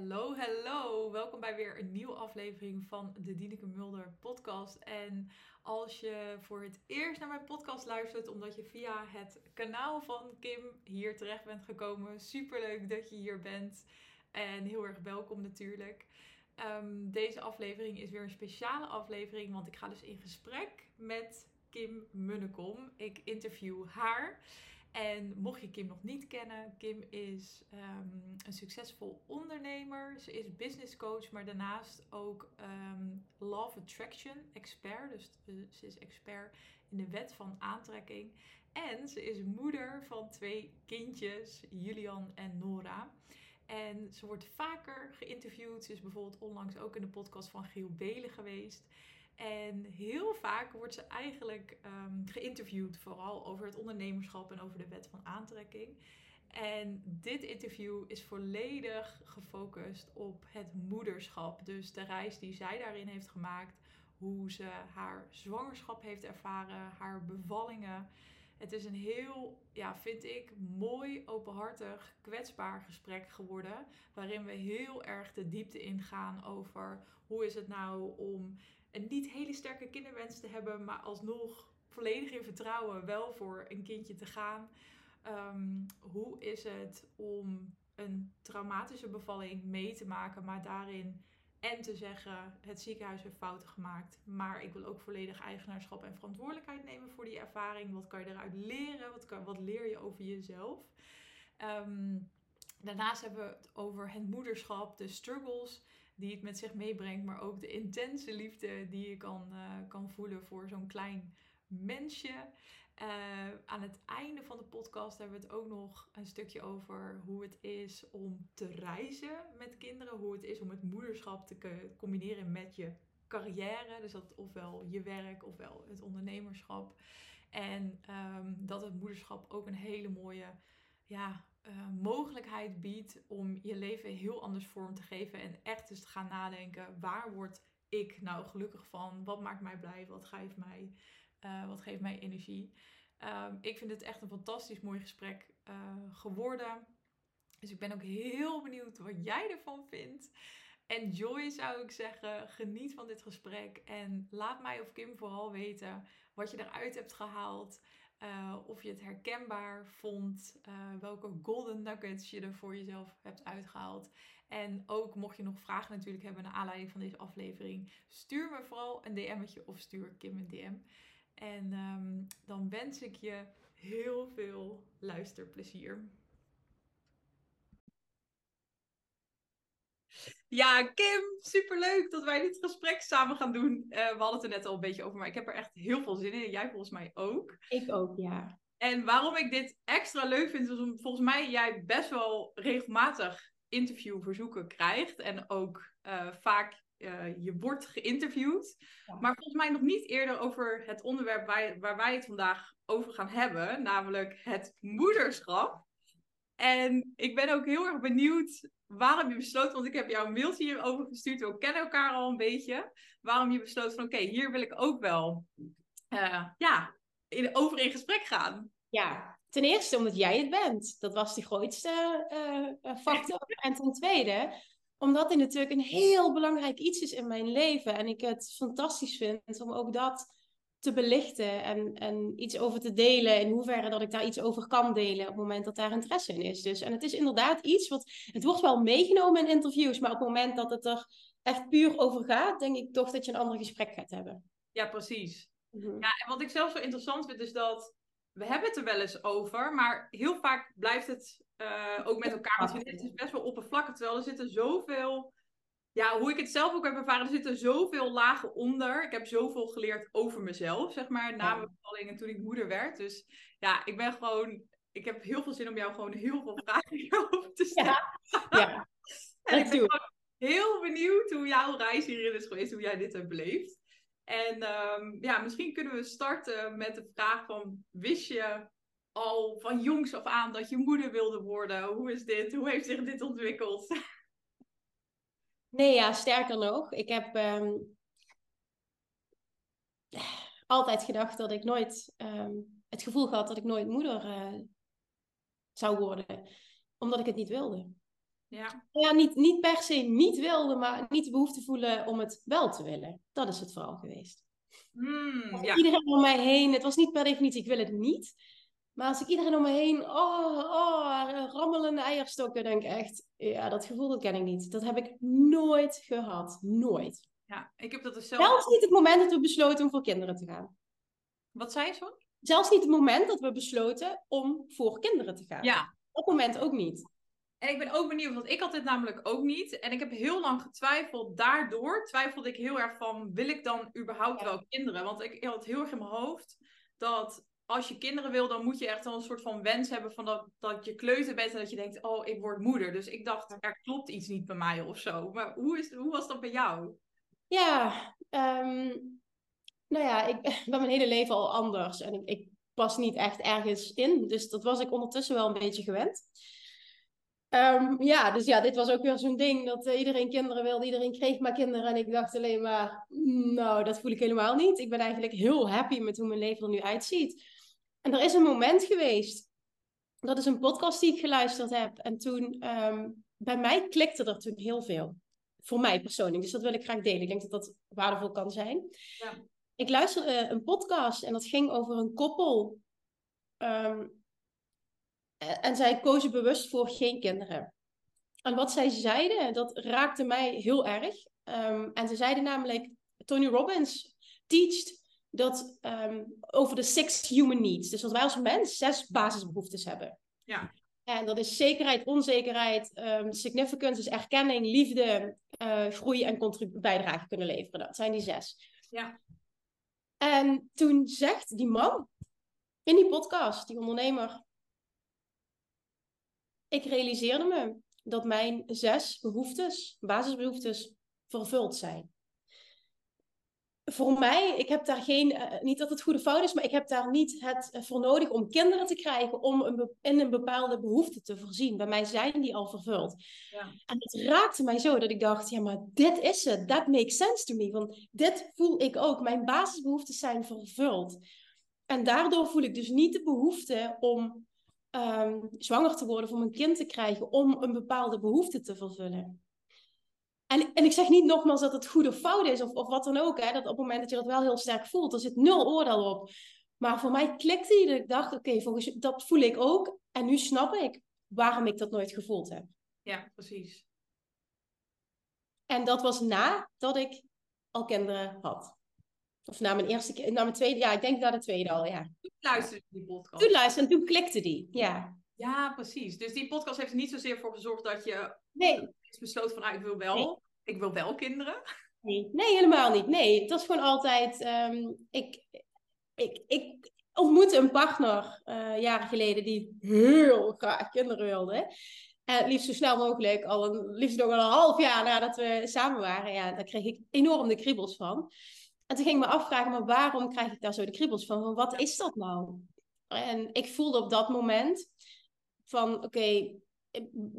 Hallo, hallo. Welkom bij weer een nieuwe aflevering van de Dieneke Mulder podcast. En als je voor het eerst naar mijn podcast luistert, omdat je via het kanaal van Kim hier terecht bent gekomen, super leuk dat je hier bent. En heel erg welkom natuurlijk. Ehm, deze aflevering is weer een speciale aflevering, want ik ga dus in gesprek met Kim Munnekom. Ik interview haar. En mocht je Kim nog niet kennen, Kim is ehm, een succesvol ondernemer. Ze is business coach, maar daarnaast ook um, Love Attraction expert. Dus eh, ze is expert in de wet van aantrekking. En ze is moeder van twee kindjes, Julian en Nora. En ze wordt vaker geïnterviewd. Ze is bijvoorbeeld onlangs ook in de podcast van Giel Belen geweest. En heel vaak wordt ze eigenlijk um, geïnterviewd, vooral over het ondernemerschap en over de wet van aantrekking. En dit interview is volledig gefocust op het moederschap. Dus de reis die zij daarin heeft gemaakt, hoe ze haar zwangerschap heeft ervaren, haar bevallingen. Het is een heel, ja, vind ik, mooi, openhartig, kwetsbaar gesprek geworden. Waarin we heel erg de diepte ingaan over hoe is het nou om een niet hele sterke kinderwens te hebben, maar alsnog volledig in vertrouwen wel voor een kindje te gaan. Ehm, hoe is het om een traumatische bevalling mee te maken, maar daarin en te zeggen: het ziekenhuis heeft fouten gemaakt, maar ik wil ook volledig eigenaarschap en verantwoordelijkheid nemen voor die ervaring. Wat kan je eruit leren? Wat, kan, wat leer je over jezelf? Ehm, daarnaast hebben we het over het moederschap, de struggles die het met zich meebrengt, maar ook de intense liefde die je kan, uh, kan voelen voor zo'n klein mensje. Uh, aan het einde van de podcast hebben we het ook nog een stukje over hoe het is om te reizen met kinderen. Hoe het is om het moederschap te combineren met je carrière. Dus dat ofwel je werk ofwel het ondernemerschap. En um, dat het moederschap ook een hele mooie ja, uh, mogelijkheid biedt om je leven heel anders vorm te geven en echt eens te gaan nadenken: waar word ik nou gelukkig van? Wat maakt mij blij? Wat geeft mij, uh, wat geeft mij energie? Um, ik vind het echt een fantastisch mooi gesprek uh, geworden. Dus ik ben ook heel benieuwd wat jij ervan vindt. Enjoy zou ik zeggen. Geniet van dit gesprek. En laat mij of Kim vooral weten wat je eruit hebt gehaald. Uh, of je het herkenbaar vond, uh, welke golden nuggets je er voor jezelf hebt uitgehaald. En ook mocht je nog vragen natuurlijk hebben naar aanleiding van deze aflevering, stuur me vooral een DM'tje of stuur Kim een DM. En um, dan wens ik je heel veel luisterplezier. Ja, Kim, superleuk dat wij dit gesprek samen gaan doen. Uh, we hadden het er net al een beetje over, maar ik heb er echt heel veel zin in. Jij volgens mij ook. Ik ook, ja. En waarom ik dit extra leuk vind, is omdat volgens mij jij best wel regelmatig interviewverzoeken krijgt. En ook uh, vaak uh, je wordt geïnterviewd. Ja. Maar volgens mij nog niet eerder over het onderwerp waar, waar wij het vandaag over gaan hebben. Namelijk het moederschap. En ik ben ook heel erg benieuwd waarom je besloot, want ik heb jou een mailtje hierover gestuurd, we kennen elkaar al een beetje, waarom je besloot van oké, okay, hier wil ik ook wel uh, ja, in, over in gesprek gaan. Ja, ten eerste omdat jij het bent. Dat was de grootste uh, factor. en ten tweede, omdat dit natuurlijk een heel belangrijk iets is in mijn leven en ik het fantastisch vind om ook dat te belichten en, en iets over te delen. In hoeverre dat ik daar iets over kan delen op het moment dat daar interesse in is. Dus, en het is inderdaad iets wat. Het wordt wel meegenomen in interviews, maar op het moment dat het er echt puur over gaat, denk ik toch dat je een ander gesprek gaat hebben. Ja, precies. Mm-hmm. Ja, en wat ik zelf zo interessant vind, is dat we hebben het er wel eens over, maar heel vaak blijft het uh, ook met elkaar. Want het is best wel oppervlakkig, terwijl er zitten zoveel ja, hoe ik het zelf ook heb ervaren, er zitten zoveel lagen onder. Ik heb zoveel geleerd over mezelf, zeg maar, na mijn bevalling en toen ik moeder werd. Dus ja, ik ben gewoon, ik heb heel veel zin om jou gewoon heel veel vragen over te stellen. Ja, ja. en ik ben gewoon heel benieuwd hoe jouw reis hierin is geweest, hoe jij dit hebt beleefd. En um, ja, misschien kunnen we starten met de vraag van, wist je al van jongs af aan dat je moeder wilde worden? Hoe is dit? Hoe heeft zich dit ontwikkeld? Nee, ja, sterker nog, ik heb um, altijd gedacht dat ik nooit um, het gevoel gehad dat ik nooit moeder uh, zou worden, omdat ik het niet wilde. Ja. Ja, niet, niet per se niet wilde, maar niet de behoefte voelen om het wel te willen. Dat is het vooral geweest. Hmm, ja. Iedereen om mij heen, het was niet per definitie, ik wil het niet. Maar als ik iedereen om me heen, oh, oh, rammelende eierstokken, denk ik echt, ja, dat gevoel dat ken ik niet. Dat heb ik nooit gehad. Nooit. ja, ik heb dat dus zelf... Zelfs niet het moment dat we besloten om voor kinderen te gaan. Wat zei je zo? Zelfs niet het moment dat we besloten om voor kinderen te gaan. Ja, Dat moment ook niet. En ik ben ook benieuwd, want ik had dit namelijk ook niet. En ik heb heel lang getwijfeld. Daardoor twijfelde ik heel erg van, wil ik dan überhaupt Ja. wel kinderen? Want ik had heel erg in mijn hoofd dat als je kinderen wil, dan moet je echt wel een soort van wens hebben van dat, dat je kleuter bent en dat je denkt, oh, ik word moeder. Dus ik dacht, er klopt iets niet bij mij of zo. Maar hoe, is, hoe was dat bij jou? Ja, ehm, nou ja, ik ben mijn hele leven al anders. En ik, ik pas niet echt ergens in. Dus dat was ik ondertussen wel een beetje gewend. Ehm, ja, dus ja, dit was ook weer zo'n ding dat eh, iedereen kinderen wilde, iedereen kreeg maar kinderen. En ik dacht alleen maar, nou, dat voel ik helemaal niet. Ik ben eigenlijk heel happy met hoe mijn leven er nu uitziet. En er is een moment geweest, dat is een podcast die ik geluisterd heb. En toen, ehm, bij mij klikte er toen heel veel. Voor mij persoonlijk. Dus dat wil ik graag delen. Ik denk dat dat waardevol kan zijn. Ja. Ik luisterde een podcast en dat ging over een koppel. Ehm, en en zij kozen bewust voor geen kinderen. En wat zij zeiden, dat raakte mij heel erg. Ehm, en ze zeiden namelijk, Tony Robbins teacht dat ehm, over de six human needs. Dus dat wij als mens zes basisbehoeftes hebben. Ja. En dat is zekerheid, onzekerheid, ehm, significance, dus erkenning, liefde, eh, groei en bijdrage kunnen leveren. Dat zijn die zes. Ja. En toen zegt die man in die podcast, die ondernemer, ik realiseerde me dat mijn zes behoeftes, basisbehoeftes, vervuld zijn. Voor mij, ik heb daar geen, eh, niet dat het goede fout is, maar ik heb daar niet het eh, voor nodig om kinderen te krijgen om een in een bepaalde behoefte te voorzien. Bij mij zijn die al vervuld. Ja. En het raakte mij zo dat ik dacht, ja, maar dit is het. That makes sense to me. Want dit voel ik ook. Mijn basisbehoeftes zijn vervuld. En daardoor voel ik dus niet de behoefte om ehm, zwanger te worden, of om een kind te krijgen, om een bepaalde behoefte te vervullen. En, en ik zeg niet nogmaals dat het goed of fout is, of, of wat dan ook. Hè, dat op het moment dat je dat wel heel sterk voelt, er zit nul oordeel op. Maar voor mij klikte die dat ik dacht, oké, volgens dat voel ik ook. En nu snap ik waarom ik dat nooit gevoeld heb. Ja, precies. En dat was nadat ik al kinderen had. Of na mijn eerste, ki- na mijn tweede, ja, ik denk na de tweede al, ja. Toen luisterde die podcast. Toen luisterde en toen klikte die, ja. Ja, precies. Dus die podcast heeft er niet zozeer voor gezorgd dat je Nee, besloot van, ah, ik wil wel, Nee. ik wil wel kinderen. nee, nee, helemaal niet. Nee, het was gewoon altijd, ehm, ik, ik, ik ontmoette een partner eh, jaren geleden die heel graag kinderen wilde. En het liefst zo snel mogelijk, al een, liefst nog wel een half jaar nadat we samen waren. Ja, daar kreeg ik enorm de kriebels van. En toen ging ik me afvragen, maar waarom krijg ik daar zo de kriebels van? Van wat is dat nou? En ik voelde op dat moment van, oké,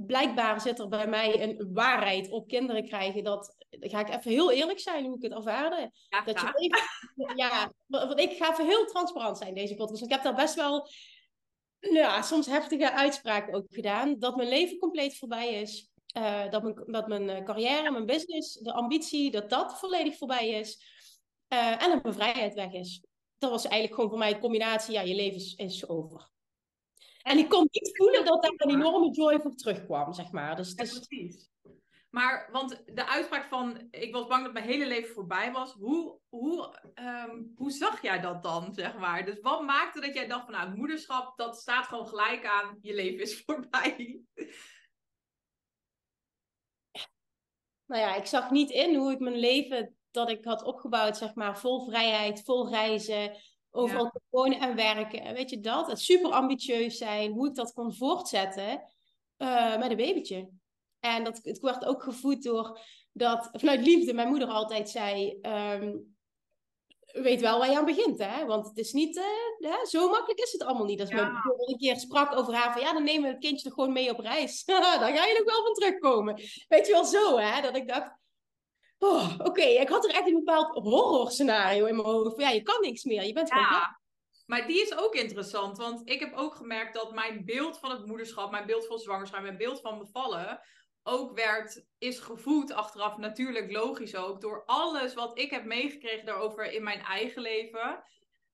blijkbaar zit er bij mij een waarheid op kinderen krijgen. Dat, ga ik even heel eerlijk zijn hoe ik het ervaarde. Ja, Dat je even- ja, want ik ga even heel transparant zijn deze podcast. Want ik heb daar best wel, ja, soms heftige uitspraken ook gedaan. Dat mijn leven compleet voorbij is. Eh, dat mijn, dat mijn eh, carrière, mijn business, de ambitie, dat dat volledig voorbij is. Eh, en dat mijn vrijheid weg is. Dat was eigenlijk gewoon voor mij een combinatie. Ja, je leven is, is over. En ik kon niet voelen dat daar een enorme joy voor terugkwam, zeg maar. Dus, Ja, dus precies. Maar, want de uitspraak van, ik was bang dat mijn hele leven voorbij was. Hoe, hoe, ehm, hoe zag jij dat dan, zeg maar? Dus wat maakte dat jij dacht van, nou, moederschap, dat staat gewoon gelijk aan, je leven is voorbij. nou ja, ik zag niet in hoe ik mijn leven dat ik had opgebouwd, zeg maar, vol vrijheid, vol reizen, overal kon wonen en werken. En weet je dat? Het super ambitieus zijn, hoe ik dat kon voortzetten eh, met een babytje. En dat, het werd ook gevoed door dat, vanuit liefde, mijn moeder altijd zei, ehm, weet wel waar je aan begint, hè? Want het is niet, eh, ja, zo makkelijk is het allemaal niet. Als Ja. mijn een keer sprak over haar van, ja, dan nemen we het kindje toch gewoon mee op reis. Daar ga je nog wel van terugkomen. Weet je wel zo, hè? Dat ik dacht, oh, oké, ik had er echt een bepaald horrorscenario in mijn hoofd. Van, ja, je kan niks meer, je bent gewoon. Ja, maar die is ook interessant. Want ik heb ook gemerkt dat mijn beeld van het moederschap, mijn beeld van zwangerschap, mijn beeld van bevallen, ook werd, is gevoed achteraf, natuurlijk logisch ook, door alles wat ik heb meegekregen daarover in mijn eigen leven.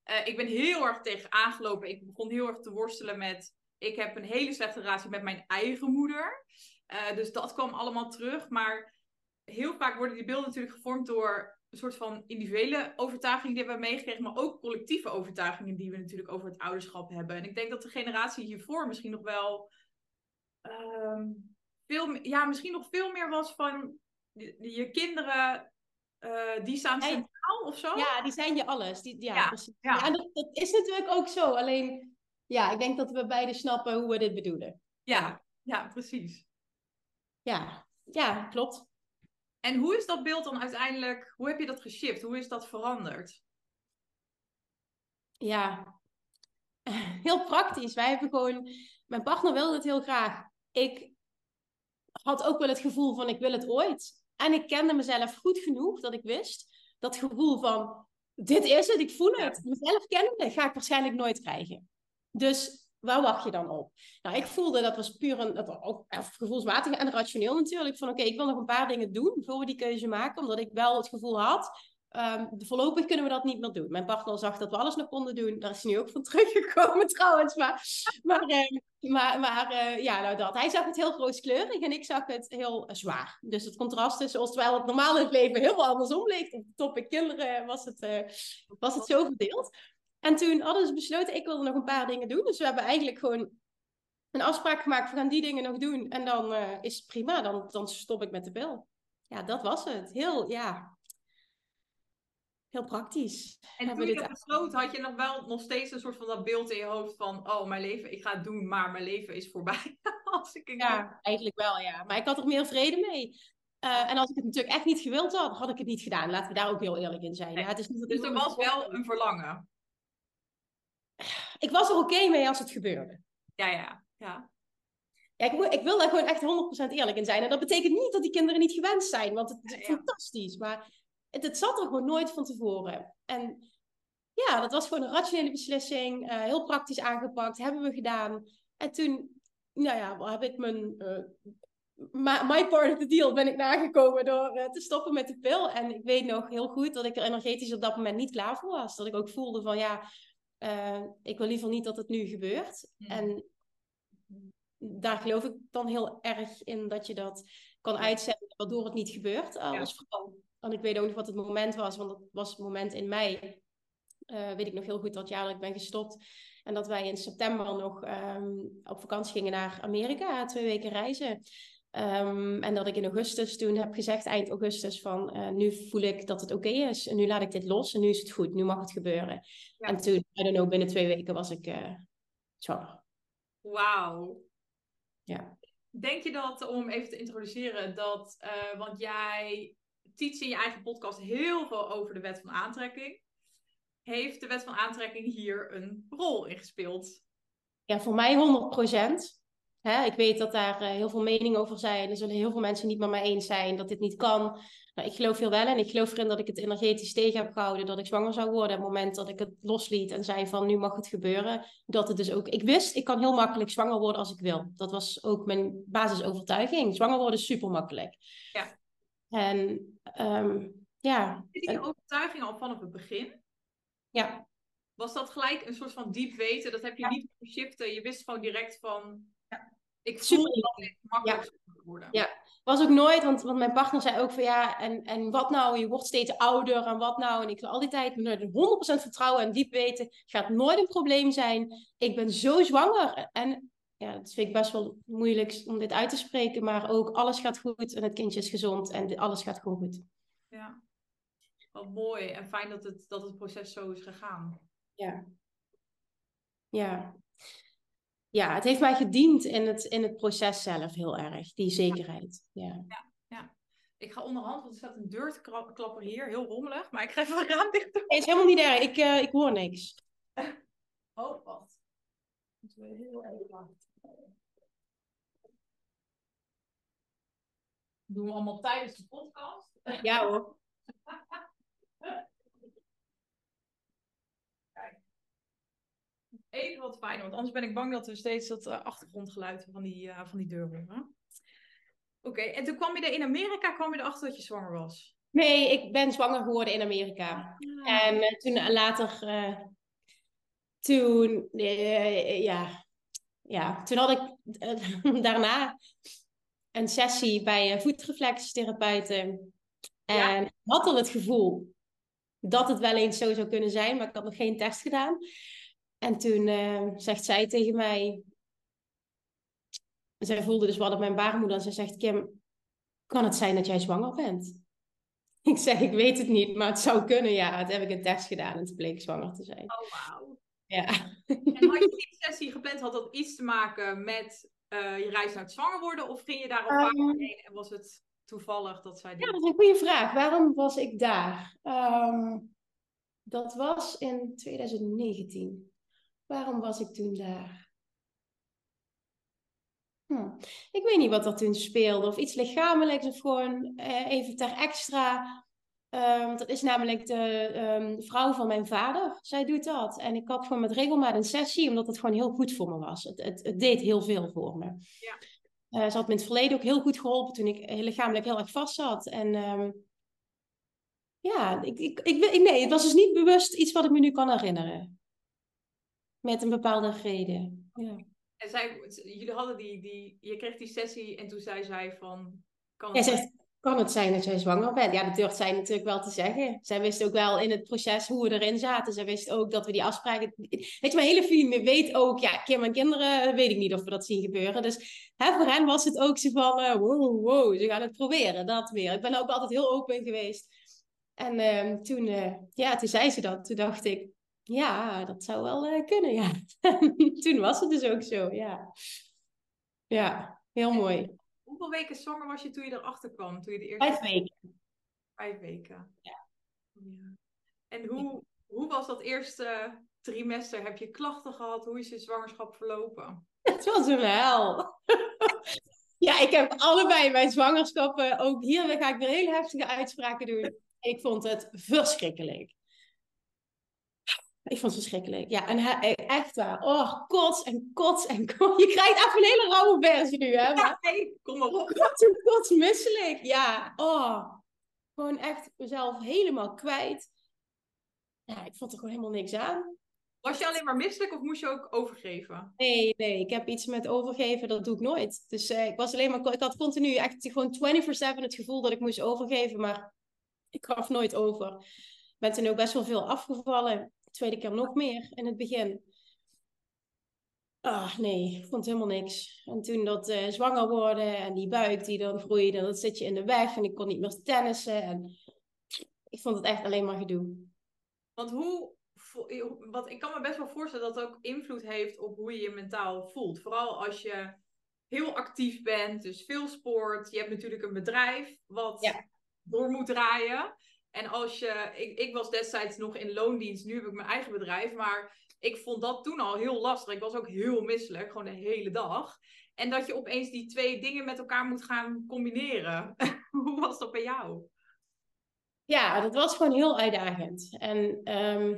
Uh, ik ben heel erg tegen aangelopen. Ik begon heel erg te worstelen met, ik heb een hele slechte relatie met mijn eigen moeder. Uh, dus dat kwam allemaal terug. Maar heel vaak worden die beelden natuurlijk gevormd door een soort van individuele overtuiging die we hebben meegekregen, maar ook collectieve overtuigingen die we natuurlijk over het ouderschap hebben. En ik denk dat de generatie hiervoor misschien nog wel um, veel, ja, misschien nog veel meer was van je, je kinderen, uh, die staan centraal of zo. Ja, die zijn je alles. Die, ja, ja, ja. en dat, dat, is natuurlijk ook zo. Alleen, ja, ik denk dat we beide snappen hoe we dit bedoelen. Ja, ja, precies. Ja, ja, klopt. En hoe is dat beeld dan uiteindelijk, hoe heb je dat geshift? Hoe is dat veranderd? Ja, heel praktisch. Wij hebben gewoon, mijn partner wilde het heel graag. Ik had ook wel het gevoel van ik wil het ooit. En ik kende mezelf goed genoeg dat ik wist dat gevoel van dit is het, ik voel het. Mezelf kennen ga ik waarschijnlijk nooit krijgen. Dus waar wacht je dan op? Nou, ik voelde dat was puur een, dat, ook gevoelsmatig en rationeel natuurlijk. Van oké, ik wil nog een paar dingen doen voor we die keuze maken. Omdat ik wel het gevoel had, um, voorlopig kunnen we dat niet meer doen. Mijn partner zag dat we alles nog konden doen. Daar is hij nu ook van teruggekomen trouwens. Maar, maar, uh, maar, maar uh, ja, nou dat. Hij zag het heel rooskleurig en ik zag het heel zwaar. Dus het contrast tussen, terwijl het normaal in het leven heel andersom leek. Op de topic kinderen was het, uh, was het zo verdeeld. En toen hadden ze besloten, ik wilde nog een paar dingen doen. Dus we hebben eigenlijk gewoon een afspraak gemaakt, we gaan die dingen nog doen. En dan uh, is het prima, dan, dan stop ik met de pil. Ja, dat was het. Heel, ja, heel praktisch. En toen je dat besloten, had je nog wel nog steeds een soort van dat beeld in je hoofd van, oh, mijn leven, ik ga het doen, maar mijn leven is voorbij. als ik ja, eigenlijk wel, ja. Maar ik had er meer vrede mee. Uh, en als ik het natuurlijk echt niet gewild had, had ik het niet gedaan. Laten we daar ook heel eerlijk in zijn. Ja, het is niet dus er was wel een verlangen ik was er oké mee als het gebeurde. Ja, ja, ja. Ja, ik, ik wil daar gewoon echt 100% eerlijk in zijn. En dat betekent niet dat die kinderen niet gewenst zijn, want het is fantastisch. Maar het, het, zat er gewoon nooit van tevoren. En ja, dat was gewoon een rationele beslissing, uh, heel praktisch aangepakt, hebben we gedaan. En toen, nou ja, heb ik mijn, uh, my part of the deal ben ik nagekomen door uh, te stoppen met de pil. En ik weet nog heel goed dat ik er energetisch op dat moment niet klaar voor was. Dat ik ook voelde van ja, uh, ik wil liever niet dat het nu gebeurt. En daar geloof ik dan heel erg in dat je dat kan uitzetten waardoor het niet gebeurt als vrouw. En ik weet ook nog wat het moment was, want dat was het moment in mei. Uh, weet ik nog heel goed dat jaar dat ik ben gestopt. En dat wij in september nog um, op vakantie gingen naar Amerika, twee weken reizen. Um, en dat ik in augustus toen heb gezegd, eind augustus, van uh, nu voel ik dat het oké okay is. En nu laat ik dit los en nu is het goed. Nu mag het gebeuren. Ja. En toen, I don't know, binnen twee weken was ik uh, zwanger. Wauw. Ja. Denk je dat, om even te introduceren, dat, uh, want jij teach in je eigen podcast heel veel over de wet van aantrekking. Heeft de wet van aantrekking hier een rol in gespeeld? Ja, voor mij 100 procent. Hè, ik weet dat daar uh, heel veel meningen over zijn. Er zullen heel veel mensen niet met mij eens zijn dat dit niet kan. Nou, ik geloof heel wel en ik geloof erin dat ik het energetisch tegen heb gehouden dat ik zwanger zou worden. Op het moment dat ik het losliet en zei van nu mag het gebeuren. Dat het dus ook. Ik wist, ik kan heel makkelijk zwanger worden als ik wil. Dat was ook mijn basisovertuiging. Zwanger worden is super makkelijk. Ja. En um, ja. Die overtuiging al vanaf het begin? Ja. Was dat gelijk een soort van diep weten? Dat heb je ja. niet shiften. Je wist gewoon direct van ik voel dat het makkelijk ja. worden. Ja, was ook nooit, want, want mijn partner zei ook van ja, en, en wat nou, je wordt steeds ouder en wat nou. En ik wil al die tijd met 100% vertrouwen en diep weten, gaat nooit een probleem zijn. Ik ben zo zwanger. En ja, dat vind ik best wel moeilijk om dit uit te spreken, maar ook alles gaat goed en het kindje is gezond en alles gaat gewoon goed. Ja, wat mooi en fijn dat het, dat het proces zo is gegaan. Ja. Ja, ja, het heeft mij gediend in het, in het proces zelf heel erg, die zekerheid. Ja. ja. ja, Ik ga onderhand, want er staat een deur te klappen hier, heel rommelig, maar ik ga even een raam dicht doen. Het is helemaal niet erg, ik, uh, ik hoor niks. Oh, wacht. Moeten we heel even wachten. Doen we allemaal tijdens de podcast? Ja hoor. even wat fijn, want anders ben ik bang dat we steeds dat uh, achtergrondgeluid van die, uh, van die deur horen. Oké, en toen kwam je er in Amerika, kwam je erachter dat je zwanger was? Nee, ik ben zwanger geworden in Amerika. Ah. En eh, toen later, eh, toen, eh, ja, ja, toen had ik eh, daarna een sessie bij een voetreflextherapeuten. En ik had al het gevoel dat het wel eens zo zou kunnen zijn, maar ik had nog geen test gedaan. En toen eh, zegt zij tegen mij, zij voelde dus wat op mijn baarmoeder en zij zegt, Kim, kan het zijn dat jij zwanger bent? Ik zeg, ik weet het niet, maar het zou kunnen, ja. Toen heb ik een test gedaan en toen bleek ik zwanger te zijn. Oh, wauw. Ja. En had je die sessie gepland, had dat iets te maken met eh, je reis naar het zwanger worden? Of ging je daar op Ehm. um, heen en was het toevallig dat zij Ja, dat is een goede vraag. Waarom was ik daar? Ehm, dat was in 2019. Waarom was ik toen daar? Hm. Ik weet niet wat er toen speelde. Of iets lichamelijks of gewoon eh, even ter extra. Ehm, dat is namelijk de ehm, vrouw van mijn vader. Zij doet dat. En ik had gewoon met regelmaat een sessie, omdat het gewoon heel goed voor me was. Het, het, het deed heel veel voor me. Ja. Eh, ze had me in het verleden ook heel goed geholpen toen ik eh, lichamelijk heel erg vast zat. En ehm, ja, ik, ik, ik, nee, het was dus niet bewust iets wat ik me nu kan herinneren. Met een bepaalde reden. Ja. En zij, jullie hadden die, die... Je kreeg die sessie en toen zei zij van... Kan het zegt, kan het zijn dat jij zwanger bent? Ja, dat durft zij natuurlijk wel te zeggen. Zij wist ook wel in het proces hoe we erin zaten. Zij wist ook dat we die afspraken... Weet je, mijn hele familie weet ook... Ja, Kim en kinderen, weet ik niet of we dat zien gebeuren. Dus hè, voor hen was het ook zo van... eh, wow, wow, ze gaan het proberen, dat weer. Ik ben ook altijd heel open geweest. En ehm, toen, eh, ja, toen zei ze dat. Toen dacht ik... Ja, dat zou wel eh, kunnen, ja. toen was het dus ook zo, ja. Ja, heel mooi. Hoeveel weken zwanger was je toen je erachter kwam? Toen je de eerste Vijf weken. vijf weken. Ja. Ja. En hoe, hoe was dat eerste trimester? Heb je klachten gehad? Hoe is je zwangerschap verlopen? Het was een hel. ja, ik heb allebei mijn zwangerschappen. Ook hier ga ik weer hele heftige uitspraken doen. Ik vond het verschrikkelijk. Ik vond het verschrikkelijk. Ja, en echt waar. Oh, kots en kots en kots. Je krijgt even een hele rauwe versie nu, hè? Maar Nee, kom maar op. kots en kots misselijk. Ja, oh. Gewoon echt mezelf helemaal kwijt. Ja, ik vond er gewoon helemaal niks aan. Was je alleen maar misselijk of moest je ook overgeven? Nee, nee, ik heb iets met overgeven, dat doe ik nooit. Dus eh, ik was alleen maar, ik had continu echt gewoon 24-7 het gevoel dat ik moest overgeven, maar ik gaf nooit over. Ik ben toen ook best wel veel afgevallen. Tweede keer nog meer in het begin. Ah, nee, ik vond helemaal niks. En toen dat eh, zwanger worden en die buik die dan groeide, dat zit je in de weg en ik kon niet meer tennissen. En ik vond het echt alleen maar gedoe. Want hoe, vo- wat, ik kan me best wel voorstellen dat het ook invloed heeft op hoe je je mentaal voelt. Vooral als je heel actief bent, dus veel sport. Je hebt natuurlijk een bedrijf wat Ja. door moet draaien. En als je, ik, ik was destijds nog in loondienst, nu heb ik mijn eigen bedrijf, maar ik vond dat toen al heel lastig. Ik was ook heel misselijk, gewoon de hele dag. En dat je opeens die twee dingen met elkaar moet gaan combineren. Hoe was dat bij jou? Ja, dat was gewoon heel uitdagend. En ehm,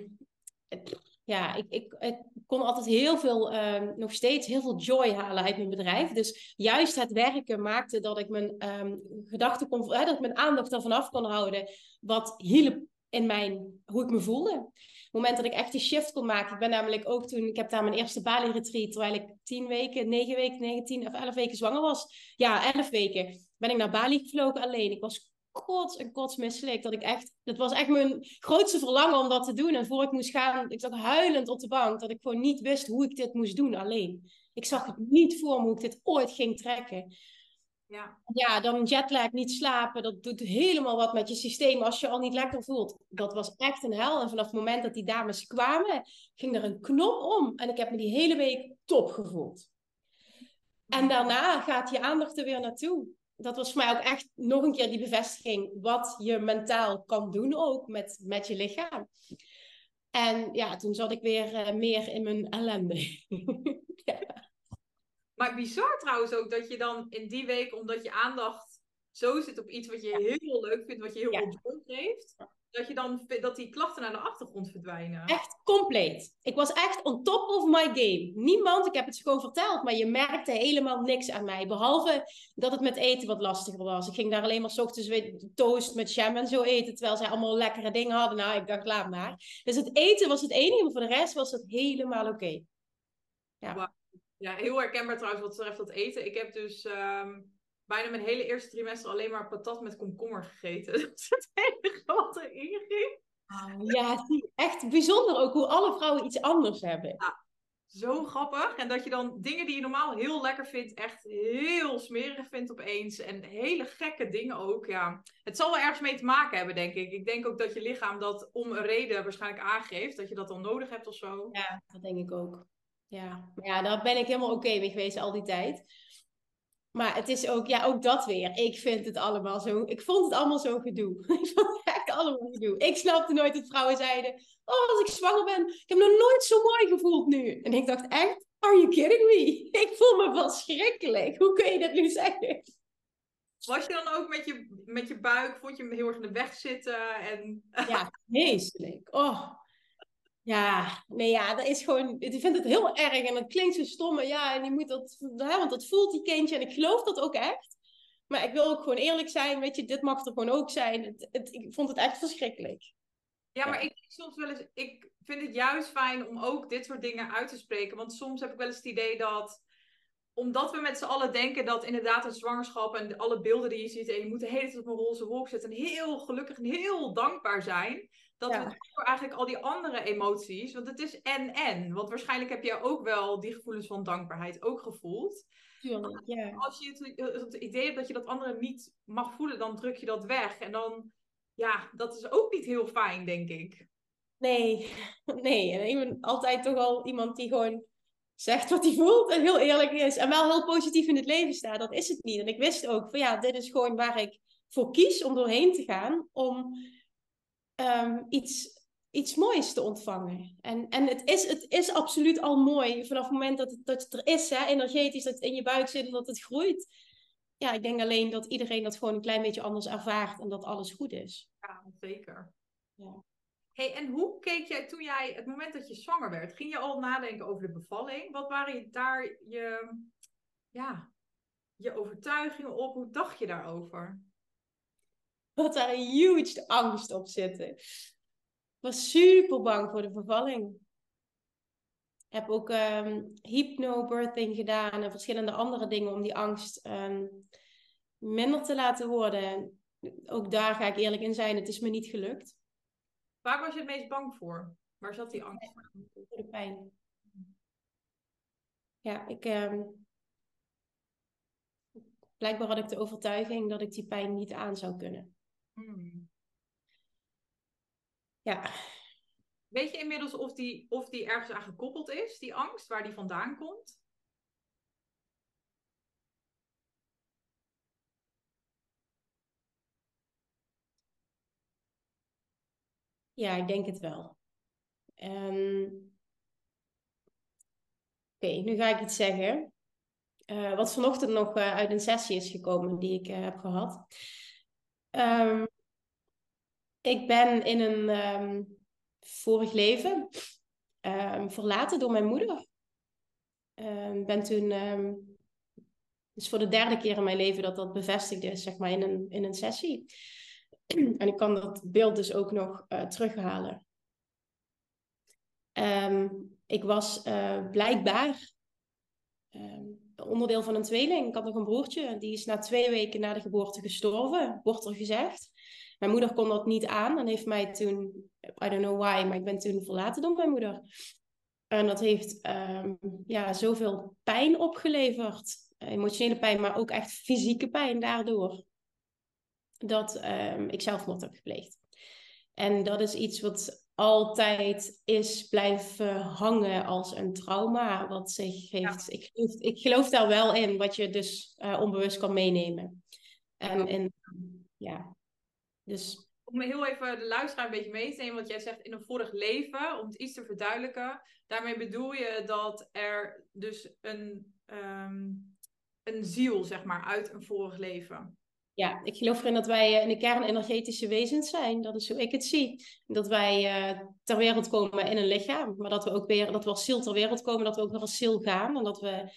ja, ik, ik, ik kon altijd heel veel, ehm, nog steeds heel veel joy halen uit mijn bedrijf. Dus juist het werken maakte dat ik mijn ehm, gedachten kon, dat ik mijn aandacht ervan af kon houden. Wat hielp in mijn, hoe ik me voelde. Het moment dat ik echt die shift kon maken. Ik ben namelijk ook toen, ik heb daar mijn eerste Bali retreat, terwijl ik tien weken, negen weken, negen, tien of elf weken zwanger was. Ja, elf weken ben ik naar Bali gevlogen alleen. Ik was kots en kots misselijk. Dat ik echt, dat was echt mijn grootste verlangen om dat te doen. En voor ik moest gaan, ik zat huilend op de bank. Dat ik gewoon niet wist hoe ik dit moest doen alleen. Ik zag het niet voor me hoe ik dit ooit ging trekken. Ja. Ja, dan jetlag, niet slapen. Dat doet helemaal wat met je systeem als je al niet lekker voelt. Dat was echt een hel. En vanaf het moment dat die dames kwamen, ging er een knop om. En ik heb me die hele week top gevoeld. En daarna gaat je aandacht er weer naartoe. Dat was voor mij ook echt nog een keer die bevestiging. Wat je mentaal kan doen ook met, met je lichaam. En ja, toen zat ik weer eh, meer in mijn ellende. ja. Maar bizar trouwens ook dat je dan in die week, omdat je aandacht zo zit op iets wat je heel leuk vindt, wat je heel veel joy geeft, dat je dan dat die klachten naar de achtergrond verdwijnen. Echt compleet. Ik was echt on top of my game. Niemand, ik heb het gewoon verteld, maar je merkte helemaal niks aan mij. Behalve dat het met eten wat lastiger was. Ik ging daar alleen maar s ochtends weer toast met jam en zo eten, terwijl zij allemaal lekkere dingen hadden. Nou, ik dacht, laat maar. Dus het eten was het enige, maar voor de rest was het helemaal oké. Ja. ja, heel herkenbaar trouwens wat betreft dat eten. Ik heb dus... Ehm, bijna mijn hele eerste trimester alleen maar patat met komkommer gegeten. Dat is het enige wat erin ging. Oh, ja, echt bijzonder ook hoe alle vrouwen iets anders hebben. Ja, zo grappig. En dat je dan dingen die je normaal heel lekker vindt, echt heel smerig vindt opeens. En hele gekke dingen ook. Ja. Het zal wel ergens mee te maken hebben, denk ik. Ik denk ook dat je lichaam dat om een reden waarschijnlijk aangeeft. Dat je dat dan nodig hebt of zo. Ja, dat denk ik ook. Ja, ja, daar ben ik helemaal oké mee geweest al die tijd. Maar het is ook, ja, ook dat weer. Ik vind het allemaal zo. Ik vond het allemaal zo gedoe. ik vond het echt allemaal gedoe. Ik snapte nooit dat vrouwen zeiden: Oh, als ik zwanger ben, ik heb nog nooit zo mooi gevoeld nu. En ik dacht echt: Are you kidding me? Ik voel me verschrikkelijk. Hoe kun je dat nu zeggen? Was je dan ook met je, met je buik, vond je hem heel erg in de weg zitten? En... ja, vreselijk. Oh, ja, nee, ja, dat is gewoon. Ik vind het heel erg en dat klinkt zo stom. Ja, en je moet dat, hè, want dat voelt die kindje en ik geloof dat ook echt. Maar ik wil ook gewoon eerlijk zijn, weet je, dit mag er gewoon ook zijn. Het, het, ik vond het echt verschrikkelijk. Ja, maar ik soms wel eens, ik vind het juist fijn om ook dit soort dingen uit te spreken. Want soms heb ik wel eens het idee dat, omdat we met z'n allen denken dat inderdaad een zwangerschap en alle beelden die je ziet, en je moet de hele tijd op een roze wolk zetten en heel gelukkig en heel dankbaar zijn dat we voor eigenlijk al die andere emoties, want het is en-en. Want waarschijnlijk heb je ook wel die gevoelens van dankbaarheid ook gevoeld. Tuurlijk, ja. Als je het, het, idee hebt dat je dat andere niet mag voelen, dan druk je dat weg. En dan, ja, dat is ook niet heel fijn, denk ik. Nee, nee. En ik ben altijd toch al iemand die gewoon zegt wat hij voelt en heel eerlijk is. En wel heel positief in het leven staat. Dat is het niet. En ik wist ook van ja, dit is gewoon waar ik voor kies om doorheen te gaan. Om um, iets, iets moois te ontvangen. En, en het, is, het is absoluut al mooi vanaf het moment dat het, dat het er is, hè, energetisch, dat het in je buik zit en dat het groeit. Ja, ik denk alleen dat iedereen dat gewoon een klein beetje anders ervaart en dat alles goed is. Ja, zeker. Ja. Hey, en hoe keek jij toen jij, het moment dat je zwanger werd, ging je al nadenken over de bevalling? Wat waren je daar je, ja, je overtuigingen op? Hoe dacht je daarover? Dat daar een huge angst op zitten. Ik was super bang voor de vervalling. Ik heb ook um, hypnobirthing gedaan en verschillende andere dingen om die angst ehm, minder te laten worden. Ook daar ga ik eerlijk in zijn, het is me niet gelukt. Waar was je het meest bang voor? Waar zat die angst voor? Voor de pijn. Ja, ik. Um, blijkbaar had ik de overtuiging dat ik die pijn niet aan zou kunnen. Ja. Weet je inmiddels of die, of die ergens aan gekoppeld is, die angst, waar die vandaan komt? Ja, ik denk het wel. Um... Oké, nu ga ik iets zeggen. Uh, wat vanochtend nog uh, uit een sessie is gekomen die ik uh, heb gehad. Um, ik ben in een um, vorig leven um, verlaten door mijn moeder. Ben toen, dus voor de derde keer in mijn leven dat dat bevestigd is, zeg maar, in een, in een sessie. en ik kan dat beeld dus ook nog uh, terughalen. ik was uh, blijkbaar onderdeel van een tweeling. Ik had nog een broertje, die is na twee weken na de geboorte gestorven, wordt er gezegd. Mijn moeder kon dat niet aan en heeft mij toen, I don't know why, maar ik ben toen verlaten door mijn moeder. En dat heeft um, ja, zoveel pijn opgeleverd. Emotionele pijn, maar ook echt fysieke pijn daardoor. Dat um, ik zelfmoord heb gepleegd. En dat is iets wat altijd is blijven hangen als een trauma. Wat zich heeft. Ik, geloof, ik geloof daar wel in, wat je dus uh, onbewust kan meenemen. En, en ja, dus... Om heel even de luisteraar een beetje mee te nemen, want jij zegt in een vorig leven, om het iets te verduidelijken. Daarmee bedoel je dat er dus een, um, een ziel, zeg maar, uit een vorig leven. Ja, ik geloof erin dat wij eh, in de kern energetische wezens zijn. Dat is hoe ik het zie. Dat wij uh, ter wereld komen in een lichaam. Maar dat we ook weer, dat we als ziel ter wereld komen, dat we ook weer als ziel gaan. En dat we